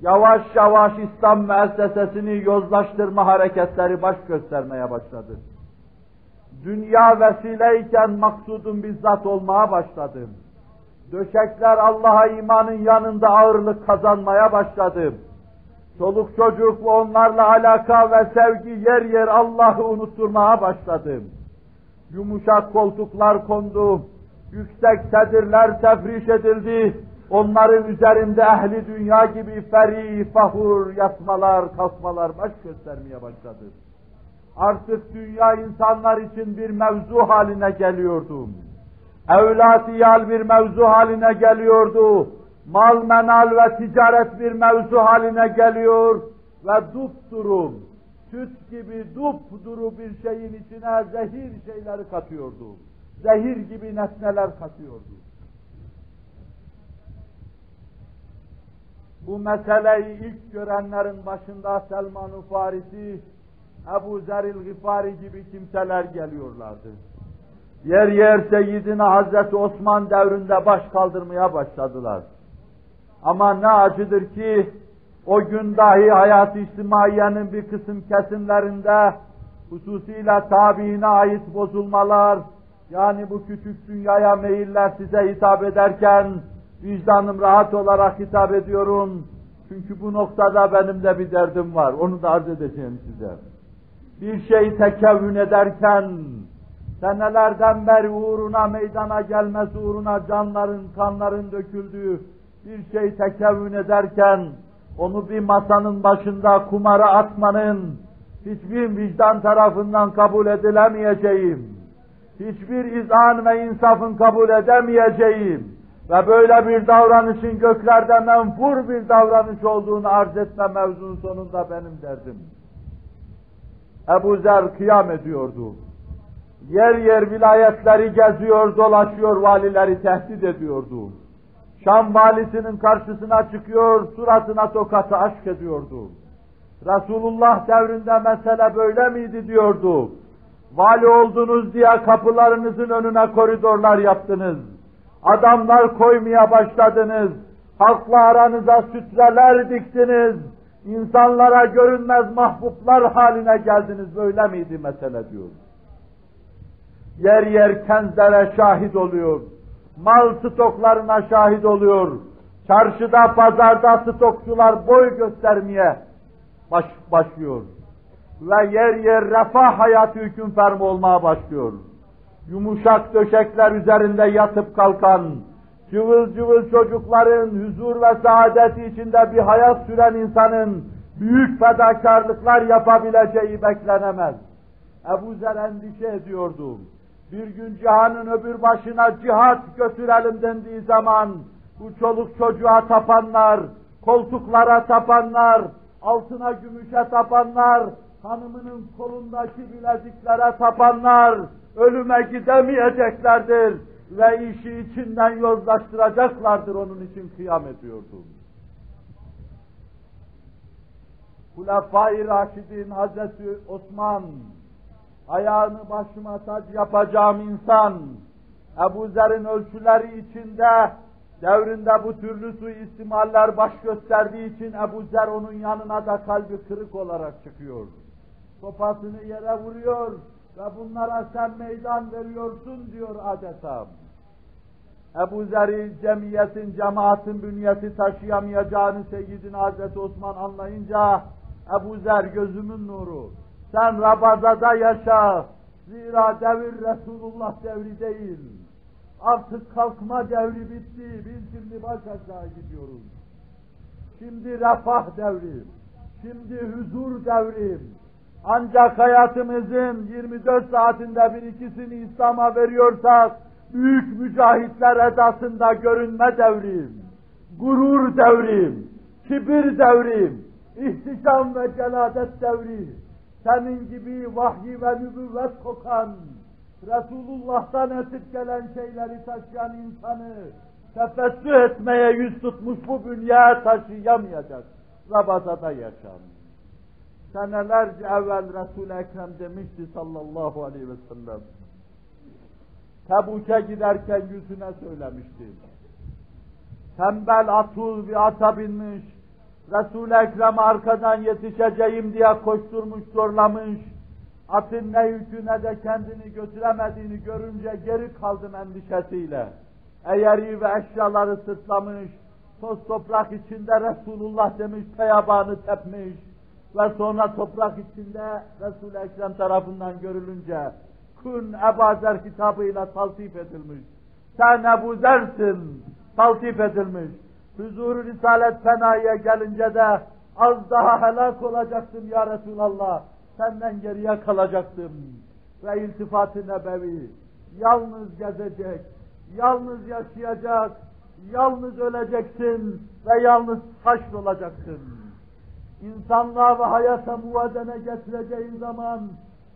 yavaş yavaş İslam müessesesini yozlaştırma hareketleri baş göstermeye başladı. Dünya vesileyken maksudun bizzat olmaya başladı. Döşekler Allah'a imanın yanında ağırlık kazanmaya başladı. Çoluk çocuk ve onlarla alaka ve sevgi yer yer Allah'ı unutturmaya başladı. Yumuşak koltuklar kondu, yüksek sedirler tefriş edildi, onların üzerinde ehli dünya gibi feri, fahur, yatmalar, kalkmalar baş göstermeye başladı. Artık dünya insanlar için bir mevzu haline geliyordu. Evlatiyal bir mevzu haline geliyordu. Mal menal ve ticaret bir mevzu haline geliyor ve dupduru, süt gibi dupduru bir şeyin içine zehir şeyleri katıyordu. Zehir gibi nesneler katıyordu. Bu meseleyi ilk görenlerin başında Selman-ı Farisi, Ebu Zeril Gıfari gibi kimseler geliyorlardı. Yer yer Seyyidina Hazreti Osman devrinde baş kaldırmaya başladılar. Ama ne acıdır ki o gün dahi hayat-ı içtimaiyenin bir kısım kesimlerinde hususiyle tabiine ait bozulmalar, yani bu küçük dünyaya meyiller size hitap ederken vicdanım rahat olarak hitap ediyorum. Çünkü bu noktada benim de bir derdim var. Onu da arz edeceğim size. Bir şey tekevvün ederken senelerden beri uğruna meydana gelmesi uğruna canların, kanların döküldüğü bir şey tekevvün ederken onu bir masanın başında kumara atmanın hiçbir vicdan tarafından kabul edilemeyeceğim, hiçbir izan ve insafın kabul edemeyeceğim ve böyle bir davranışın göklerde menfur bir davranış olduğunu arz etme mevzunun sonunda benim derdim. Ebu Zer kıyam ediyordu. Yer yer vilayetleri geziyor, dolaşıyor, valileri tehdit ediyordu. Şam valisinin karşısına çıkıyor, suratına tokatı aşk ediyordu. Resulullah devrinde mesele böyle miydi diyordu. Vali oldunuz diye kapılarınızın önüne koridorlar yaptınız. Adamlar koymaya başladınız. Halkla aranıza sütreler diktiniz. İnsanlara görünmez mahbuplar haline geldiniz. Böyle miydi mesele diyor. Yer yer kenzlere şahit oluyor mal stoklarına şahit oluyor. Çarşıda, pazarda stokçular boy göstermeye baş, başlıyor. Ve yer yer refah hayatı hüküm fermi olmaya başlıyor. Yumuşak döşekler üzerinde yatıp kalkan, cıvıl cıvıl çocukların huzur ve saadeti içinde bir hayat süren insanın büyük fedakarlıklar yapabileceği beklenemez. Ebu Zer endişe ediyordu bir gün cihanın öbür başına cihat götürelim dendiği zaman bu çoluk çocuğa tapanlar, koltuklara tapanlar, altına gümüşe tapanlar, hanımının kolundaki bileziklere tapanlar ölüme gidemeyeceklerdir ve işi içinden yozlaştıracaklardır onun için kıyam ediyordum. Hulefai Raşidin Hazreti Osman ayağını başıma tac yapacağım insan, Ebu Zer'in ölçüleri içinde devrinde bu türlü suistimaller baş gösterdiği için Ebu Zer onun yanına da kalbi kırık olarak çıkıyor. sopasını yere vuruyor ve bunlara sen meydan veriyorsun diyor adeta. Ebu Zer'i cemiyetin, cemaatin bünyesi taşıyamayacağını Seyyidin Hazreti Osman anlayınca Ebu Zer gözümün nuru, sen Rabaza'da yaşa, zira devir Resulullah devri değil. Artık kalkma devri bitti, biz şimdi baş aşağı gidiyoruz. Şimdi refah devri, şimdi huzur devri. Ancak hayatımızın 24 saatinde bir ikisini İslam'a veriyorsak, büyük mücahitler edasında görünme devrim, gurur devrim, kibir devrim, ihtişam ve celadet devri, senin gibi vahyi ve nübüvvet kokan, Resulullah'tan esip gelen şeyleri taşıyan insanı tefessüh etmeye yüz tutmuş bu bünye taşıyamayacak. Rabazada yaşam. Senelerce evvel Resul-i Ekrem demişti sallallahu aleyhi ve sellem. Tebuk'e giderken yüzüne söylemişti. Tembel atul bir ata binmiş, Resul-i Ekrem arkadan yetişeceğim diye koşturmuş, zorlamış, atın ne yükü ne de kendini götüremediğini görünce geri kaldım endişesiyle. Eğeri ve eşyaları sırtlamış, toz toprak içinde Resulullah demiş, teyabanı tepmiş ve sonra toprak içinde Resul-i Ekrem tarafından görülünce Kun Ebu Zer kitabıyla taltif edilmiş. Sen Ebu Zer'sin, taltif edilmiş. Huzur-u Risalet Fena'ya gelince de az daha helak olacaktım ya Resulallah. Senden geriye kalacaktım. Ve iltifat-ı nebevi, yalnız gezecek, yalnız yaşayacak, yalnız öleceksin ve yalnız haşr olacaksın. İnsanlığa ve hayata muvadene getireceğin zaman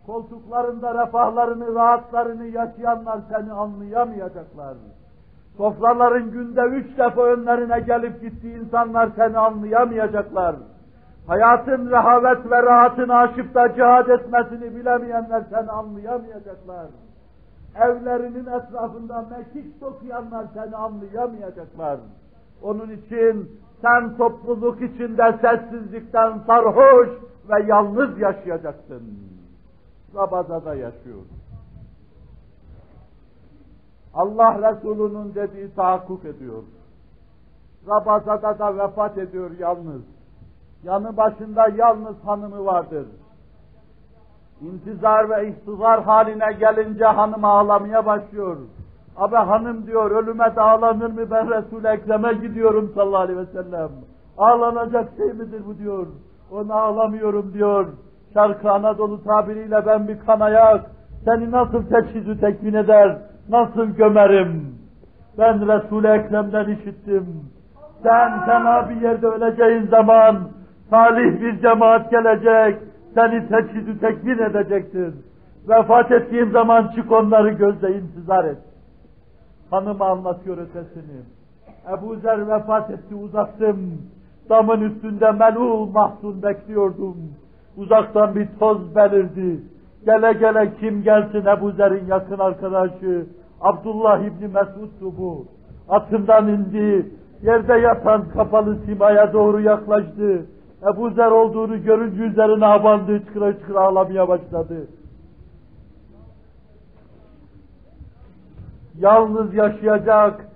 koltuklarında refahlarını, rahatlarını yaşayanlar seni anlayamayacaklar. Sofraların günde üç defa önlerine gelip gittiği insanlar seni anlayamayacaklar. Hayatın rehavet ve rahatını aşıp da cihad etmesini bilemeyenler seni anlayamayacaklar. Evlerinin etrafında mekik dokuyanlar seni anlayamayacaklar. Onun için sen topluluk içinde sessizlikten sarhoş ve yalnız yaşayacaksın. Rabazada yaşıyor. Allah Resulü'nün dediği tahakkuk ediyor. Rabazada da vefat ediyor yalnız. Yanı başında yalnız hanımı vardır. İntizar ve ihtizar haline gelince hanım ağlamaya başlıyor. Abi hanım diyor, ölüme de ağlanır mı ben Resul-i Ekrem'e gidiyorum sallallahu aleyhi ve sellem. Ağlanacak şey midir bu diyor. Ona ağlamıyorum diyor. Şarkı Anadolu tabiriyle ben bir kanayak, seni nasıl teçhizü tekmin eder, nasıl gömerim? Ben Resul-i Ekrem'den işittim. Sen fena bir yerde öleceğin zaman, salih bir cemaat gelecek, seni teçhizü tekmin edecektir. Vefat ettiğim zaman çık onları gözle intizar et. Hanım anlatıyor ötesini. Ebu Zer vefat etti uzattım. Damın üstünde melul mahzun bekliyordum. Uzaktan bir toz belirdi. Gele gele kim gelsin Ebu Zer'in yakın arkadaşı. Abdullah İbni Mesud'du bu. Atından indi. Yerde yatan kapalı simaya doğru yaklaştı. Ebu Zer olduğunu görünce üzerine abandı. Çıkıra çıkıra ağlamaya başladı. Yalnız yaşayacak,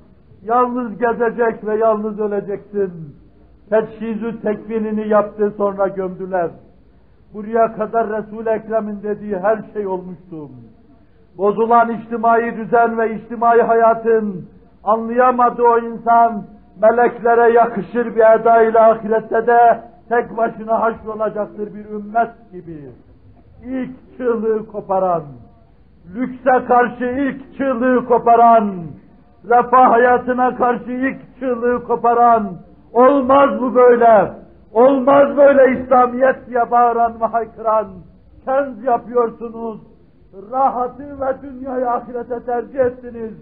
yalnız gezecek ve yalnız öleceksin. Teçhizü tekvinini yaptı sonra gömdüler. Buraya kadar Resul-i Ekrem'in dediği her şey olmuştu. Bozulan içtimai düzen ve içtimai hayatın anlayamadığı o insan meleklere yakışır bir eda ile ahirette de tek başına haşrolacaktır bir ümmet gibi. İlk çığlığı koparan, lükse karşı ilk çığlığı koparan, refah hayatına karşı ilk çığlığı koparan, olmaz bu böyle, olmaz böyle İslamiyet diye bağıran ve haykıran, kenz yapıyorsunuz, rahatı ve dünyayı ahirete tercih ettiniz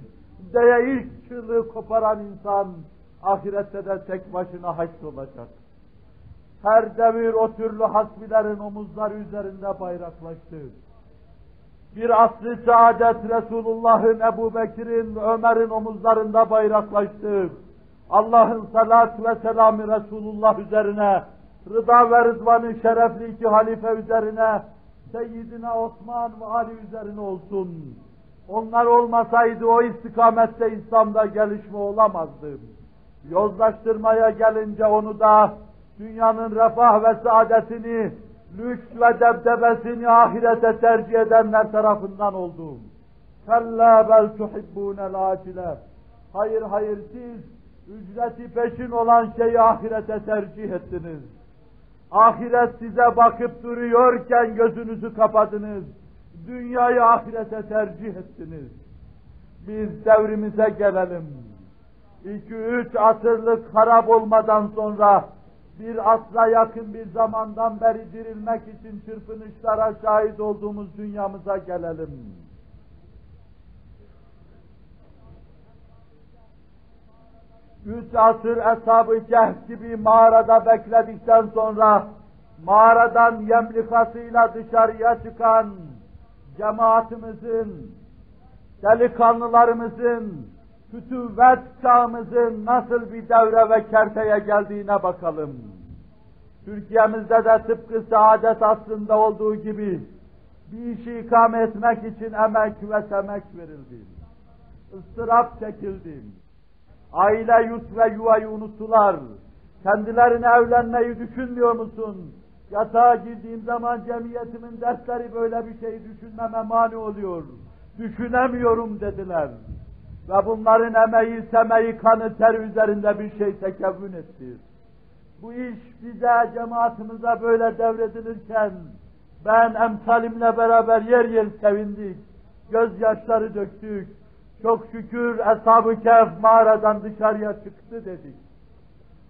diye ilk çığlığı koparan insan, ahirette de tek başına haşr olacak. Her devir o türlü hasbilerin omuzları üzerinde bayraklaştı bir asr-ı saadet Resulullah'ın, Ebu Bekir'in, Ömer'in omuzlarında bayraklaştı. Allah'ın salat ve selamı Resulullah üzerine, rıda ve rızvanı şerefli iki halife üzerine, Seyyidina Osman ve Ali üzerine olsun. Onlar olmasaydı o istikamette İslam'da gelişme olamazdı. Yozlaştırmaya gelince onu da dünyanın refah ve saadetini, lüks ve debdebesini ahirete tercih edenler tarafından oldu. Kalla bel tuhibbûnel acile. Hayır hayır siz ücreti peşin olan şeyi ahirete tercih ettiniz. Ahiret size bakıp duruyorken gözünüzü kapadınız. Dünyayı ahirete tercih ettiniz. Biz devrimize gelelim. İki üç asırlık harap olmadan sonra bir asra yakın bir zamandan beri dirilmek için çırpınışlara şahit olduğumuz dünyamıza gelelim. Üç asır Eshab-ı gibi mağarada bekledikten sonra mağaradan yemlikasıyla dışarıya çıkan cemaatimizin, delikanlılarımızın, fütüvvet çağımızın nasıl bir devre ve kerteye geldiğine bakalım. Türkiye'mizde de tıpkı saadet aslında olduğu gibi bir işi ikame etmek için emek ve semek verildi. ıstırap çekildi. Aile yurt ve yuvayı unuttular. Kendilerine evlenmeyi düşünmüyor musun? Yatağa girdiğim zaman cemiyetimin dersleri böyle bir şey düşünmeme mani oluyor. Düşünemiyorum dediler. Ve bunların emeği, semeği, kanı, ter üzerinde bir şey tekevvün etti. Bu iş bize, cemaatimize böyle devredilirken ben emsalimle beraber yer yer sevindik. Gözyaşları döktük. Çok şükür Eshab-ı Kehf mağaradan dışarıya çıktı dedik.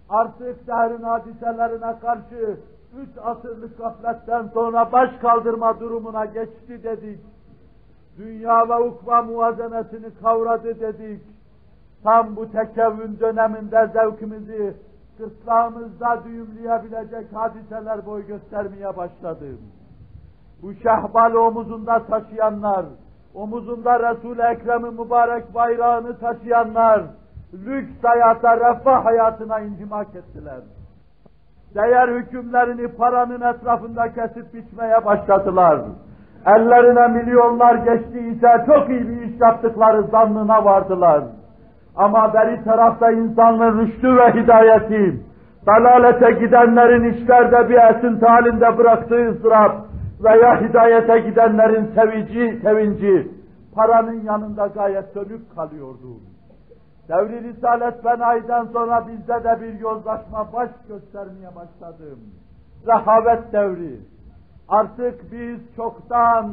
Artık dehrin hadiselerine karşı üç asırlık gafletten sonra baş kaldırma durumuna geçti dedik. Dünya ve ukva muvazenetini kavradı dedik. Tam bu tekevvün döneminde zevkimizi gırtlağımızda düğümleyebilecek hadiseler boy göstermeye başladı. Bu şehbal omuzunda taşıyanlar, omuzunda Resul-i mübarek bayrağını taşıyanlar, lüks hayata, refah hayatına inhimak ettiler. Değer hükümlerini paranın etrafında kesip biçmeye başladılar. Ellerine milyonlar geçtiyse çok iyi bir iş yaptıkları zannına vardılar. Ama beri tarafta insanlığın rüştü ve hidayeti, dalalete gidenlerin işlerde bir esinti halinde bıraktığı ızdırap veya hidayete gidenlerin sevinci, sevinci paranın yanında gayet sönük kalıyordu. Devri Risalet Benay'dan sonra bizde de bir yozlaşma baş göstermeye başladı. Rehavet devri. Artık biz çoktan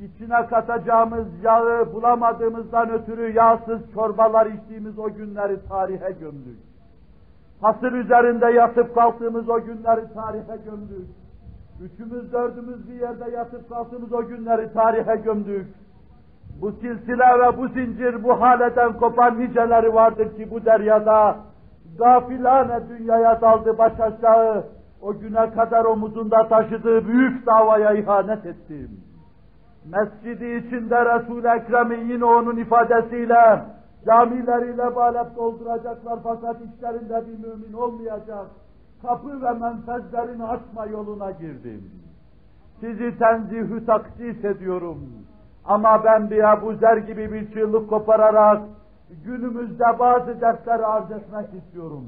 içine katacağımız yağı bulamadığımızdan ötürü yağsız çorbalar içtiğimiz o günleri tarihe gömdük. Hasır üzerinde yatıp kalktığımız o günleri tarihe gömdük. Üçümüz dördümüz bir yerde yatıp kalktığımız o günleri tarihe gömdük. Bu silsile ve bu zincir bu haleden kopan niceleri vardır ki bu deryada gafilane dünyaya daldı baş aşağı o güne kadar omuzunda taşıdığı büyük davaya ihanet etti. Mescidi içinde Resul-i Ekrem'in yine onun ifadesiyle camileriyle balep dolduracaklar fakat içlerinde bir mümin olmayacak. Kapı ve menfezlerini açma yoluna girdim. Sizi tenzihü taksis ediyorum. Ama ben bir Ebu Zer gibi bir çığlık kopararak günümüzde bazı dersleri arz etmek istiyorum.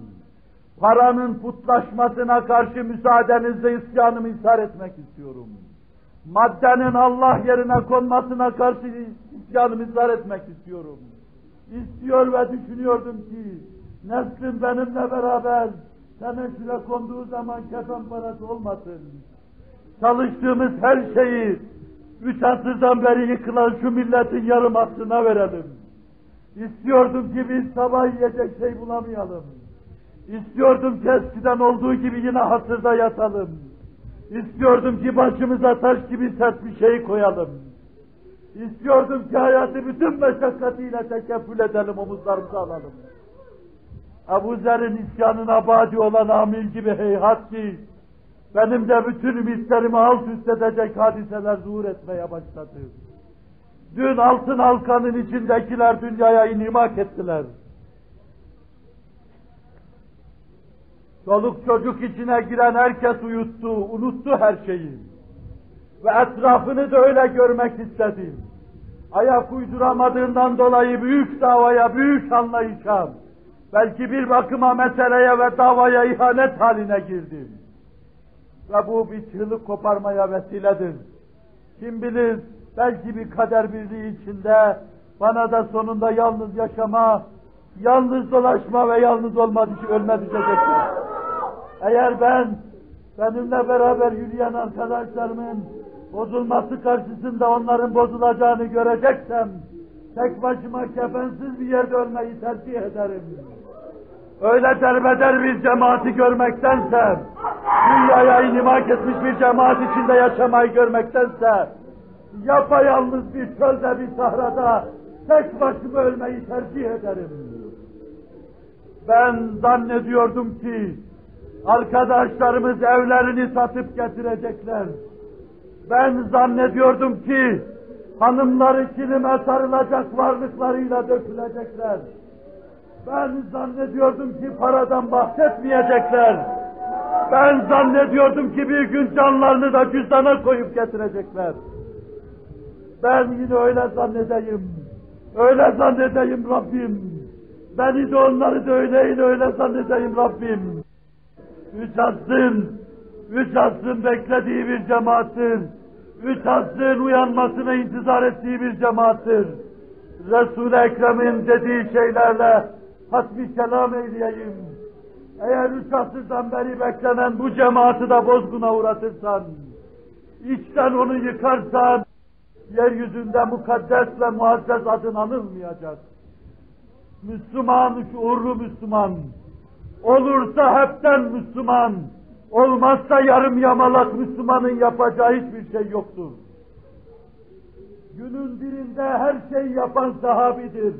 Paranın putlaşmasına karşı müsaadenizle isyanımı ishar etmek istiyorum. Maddenin Allah yerine konmasına karşı isyanımı ishar etmek istiyorum. İstiyor ve düşünüyordum ki neslin benimle beraber tenezzüle konduğu zaman kefen parası olmasın. Çalıştığımız her şeyi üç asırdan beri yıkılan şu milletin yarım aslına verelim. İstiyordum ki biz sabah yiyecek şey bulamayalım. İstiyordum ki eskiden olduğu gibi yine hasırda yatalım. İstiyordum ki başımıza taş gibi sert bir şey koyalım. İstiyordum ki hayatı bütün meşakkatiyle tekeffül edelim, omuzlarımıza alalım. Ebu Zer'in isyanına badi olan amil gibi heyhat ki, benim de bütün ümitlerimi alt üst edecek hadiseler zuhur etmeye başladı. Dün altın halkanın içindekiler dünyaya inimak ettiler. Çoluk çocuk içine giren herkes uyuttu, unuttu her şeyi. ve etrafını da öyle görmek istedim. Ayak uyduramadığından dolayı büyük davaya, büyük anlayışa, belki bir bakıma meseleye ve davaya ihanet haline girdim. Ve bu bir çığlık koparmaya vesiledir. Kim bilir belki bir kader birliği içinde bana da sonunda yalnız yaşama, yalnız dolaşma ve yalnız olma için ölme düşecektir. Eğer ben benimle beraber yürüyen arkadaşlarımın bozulması karşısında onların bozulacağını göreceksem tek başıma kefensiz bir yerde ölmeyi tercih ederim. Öyle derbeder bir cemaati görmektense, dünyaya inimak etmiş bir cemaat içinde yaşamayı görmektense, yapayalnız bir çölde bir sahrada tek başıma ölmeyi tercih ederim. Ben zannediyordum ki arkadaşlarımız evlerini satıp getirecekler. Ben zannediyordum ki hanımları kilime sarılacak varlıklarıyla dökülecekler. Ben zannediyordum ki paradan bahsetmeyecekler. Ben zannediyordum ki bir gün canlarını da cüzdana koyup getirecekler. Ben yine öyle zannedeyim. Öyle zannedeyim Rabbim. Beni de onları da öyleyle öyle zannedeyim Rabbim. Üç asrın, üç asrın beklediği bir cemaattir. Üç asrın uyanmasına intizar ettiği bir cemaattir. Resul-i Ekrem'in dediği şeylerle hasbi kelam eyleyeyim. Eğer üç asırdan beri beklenen bu cemaati de bozguna uğratırsan, içten onu yıkarsan, yeryüzünde mukaddes ve muazzez adın anılmayacak. Müslüman, şuurlu Müslüman, olursa hepten Müslüman, olmazsa yarım yamalak Müslümanın yapacağı hiçbir şey yoktur. Günün birinde her şeyi yapan sahabidir.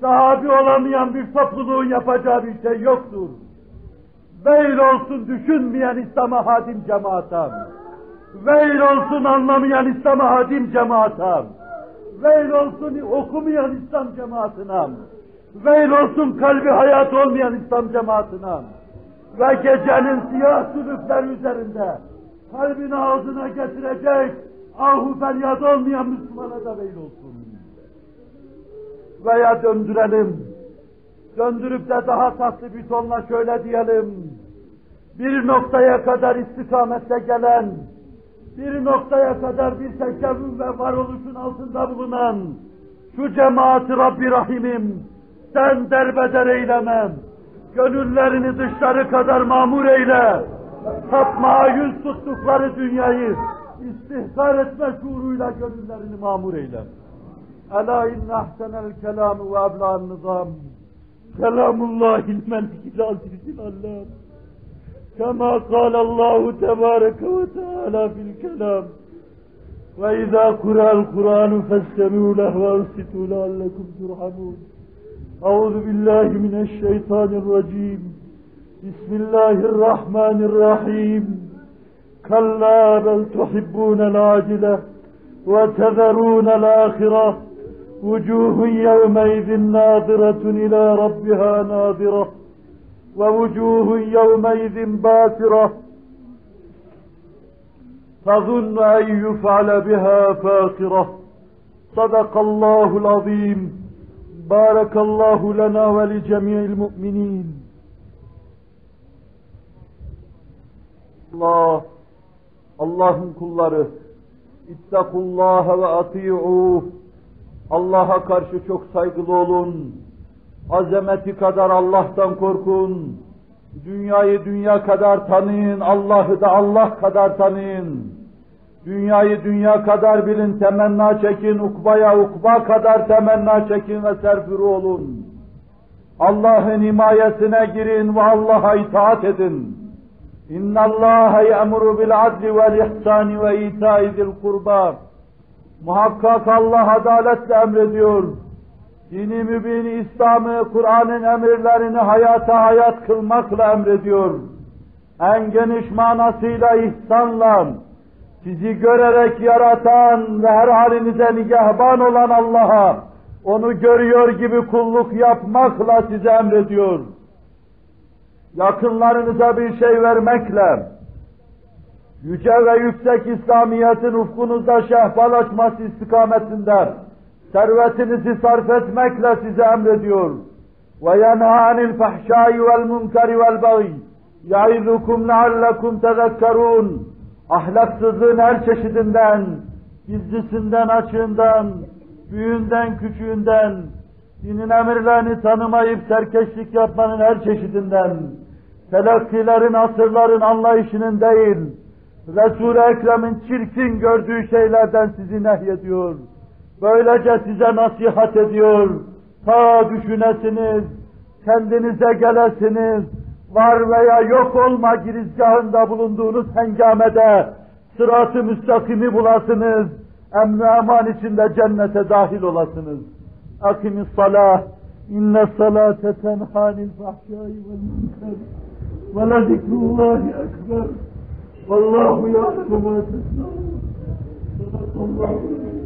Sahabi olamayan bir topluluğun yapacağı bir şey yoktur. Veil olsun düşünmeyen İslam'a hadim cemaata. Veil olsun anlamayan İslam'a hadim cemaata. Veil olsun okumayan İslam cemaatine. Veil olsun kalbi hayat olmayan İslam cemaatine. Ve gecenin siyah sülükler üzerinde kalbini ağzına getirecek ahu feryat olmayan Müslümana da veil olsun. Veya döndürelim. Döndürüp de daha tatlı bir tonla şöyle diyelim. Bir noktaya kadar istikamette gelen, bir noktaya kadar bir tekevvün ve varoluşun altında bulunan şu cemaati Rabbi Rahim'im sen derbeder eylemem. Gönüllerini dışları kadar mamur eyle. Tapmaya yüz tuttukları dünyayı istihkar etme şuuruyla gönüllerini mamur eyle. Ela inne ahsenel kelamu ve ebla'n nizam. Kelamullahil melikil azizil allam. كما قال الله تبارك وتعالى في الكلام وإذا قرأ القرآن فاستمعوا له وأنصتوا لعلكم ترحمون أعوذ بالله من الشيطان الرجيم. بسم الله الرحمن الرحيم. كلا بل تحبون العاجلة وتذرون الآخرة. وجوه يومئذ ناظرة إلى ربها ناظرة. ووجوه يومئذ باسرة. تظن أن يفعل بها فاقرة. صدق الله العظيم. بارك الله لنا ولجميع المؤمنين Allah Allah'ın kulları İttakullaha ve ati'uh Allah'a karşı çok saygılı olun. Azameti kadar Allah'tan korkun. Dünyayı dünya kadar tanıyın, Allah'ı da Allah kadar tanıyın. Dünyayı dünya kadar bilin, temenna çekin, ukbaya ukba kadar temenna çekin ve serfuru olun. Allah'ın himayesine girin ve Allah'a itaat edin. Bil adli vel ihsani ve ita'i zil kurba. Muhakkak Allah adaletle emrediyor. Dini mübin İslam'ı, Kur'an'ın emirlerini hayata hayat kılmakla emrediyor. En geniş manasıyla ihsanla, sizi görerek yaratan ve her halinize nigahban olan Allah'a, onu görüyor gibi kulluk yapmakla size emrediyor. Yakınlarınıza bir şey vermekle, yüce ve yüksek İslamiyet'in ufkunuzda şehbal açması istikametinde servetinizi sarf etmekle size emrediyor. وَيَنْهَا عَنِ الْفَحْشَاءِ وَالْمُنْكَرِ وَالْبَغِيِ يَعِذُكُمْ لَعَلَّكُمْ تَذَكَّرُونَ Ahlaksızlığın her çeşidinden, gizlisinden, açığından, büyüğünden, küçüğünden, dinin emirlerini tanımayıp serkeşlik yapmanın her çeşidinden, telakkilerin, asırların anlayışının değil, Resul-i Ekrem'in çirkin gördüğü şeylerden sizi nehyediyor. Böylece size nasihat ediyor. Ta düşünesiniz, kendinize gelesiniz, var veya yok olma girizgahında bulunduğunuz hengamede sırat-ı müstakimi bulasınız, emn eman içinde cennete dahil olasınız. Akimis salah, inne salate tenhanil fahşai vel münker ve le zikrullahi ekber vallahu ya'lemu ma tesna'un. Sadakallahu İstavu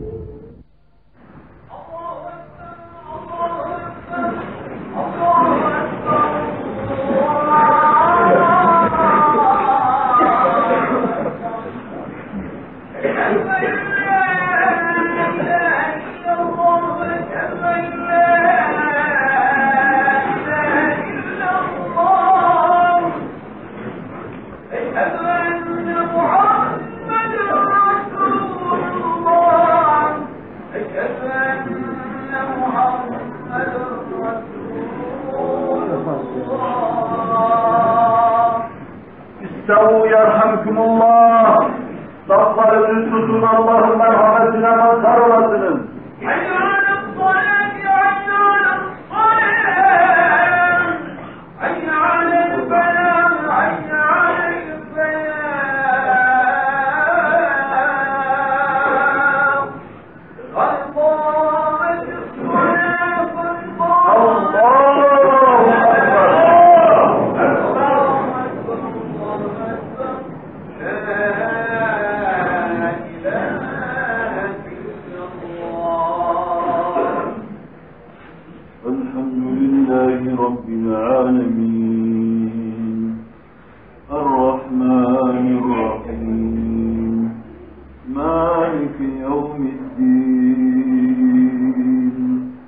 yerhamkumullah. Saflarınızı tutun Allah'ın merhametine mazhar olasınız.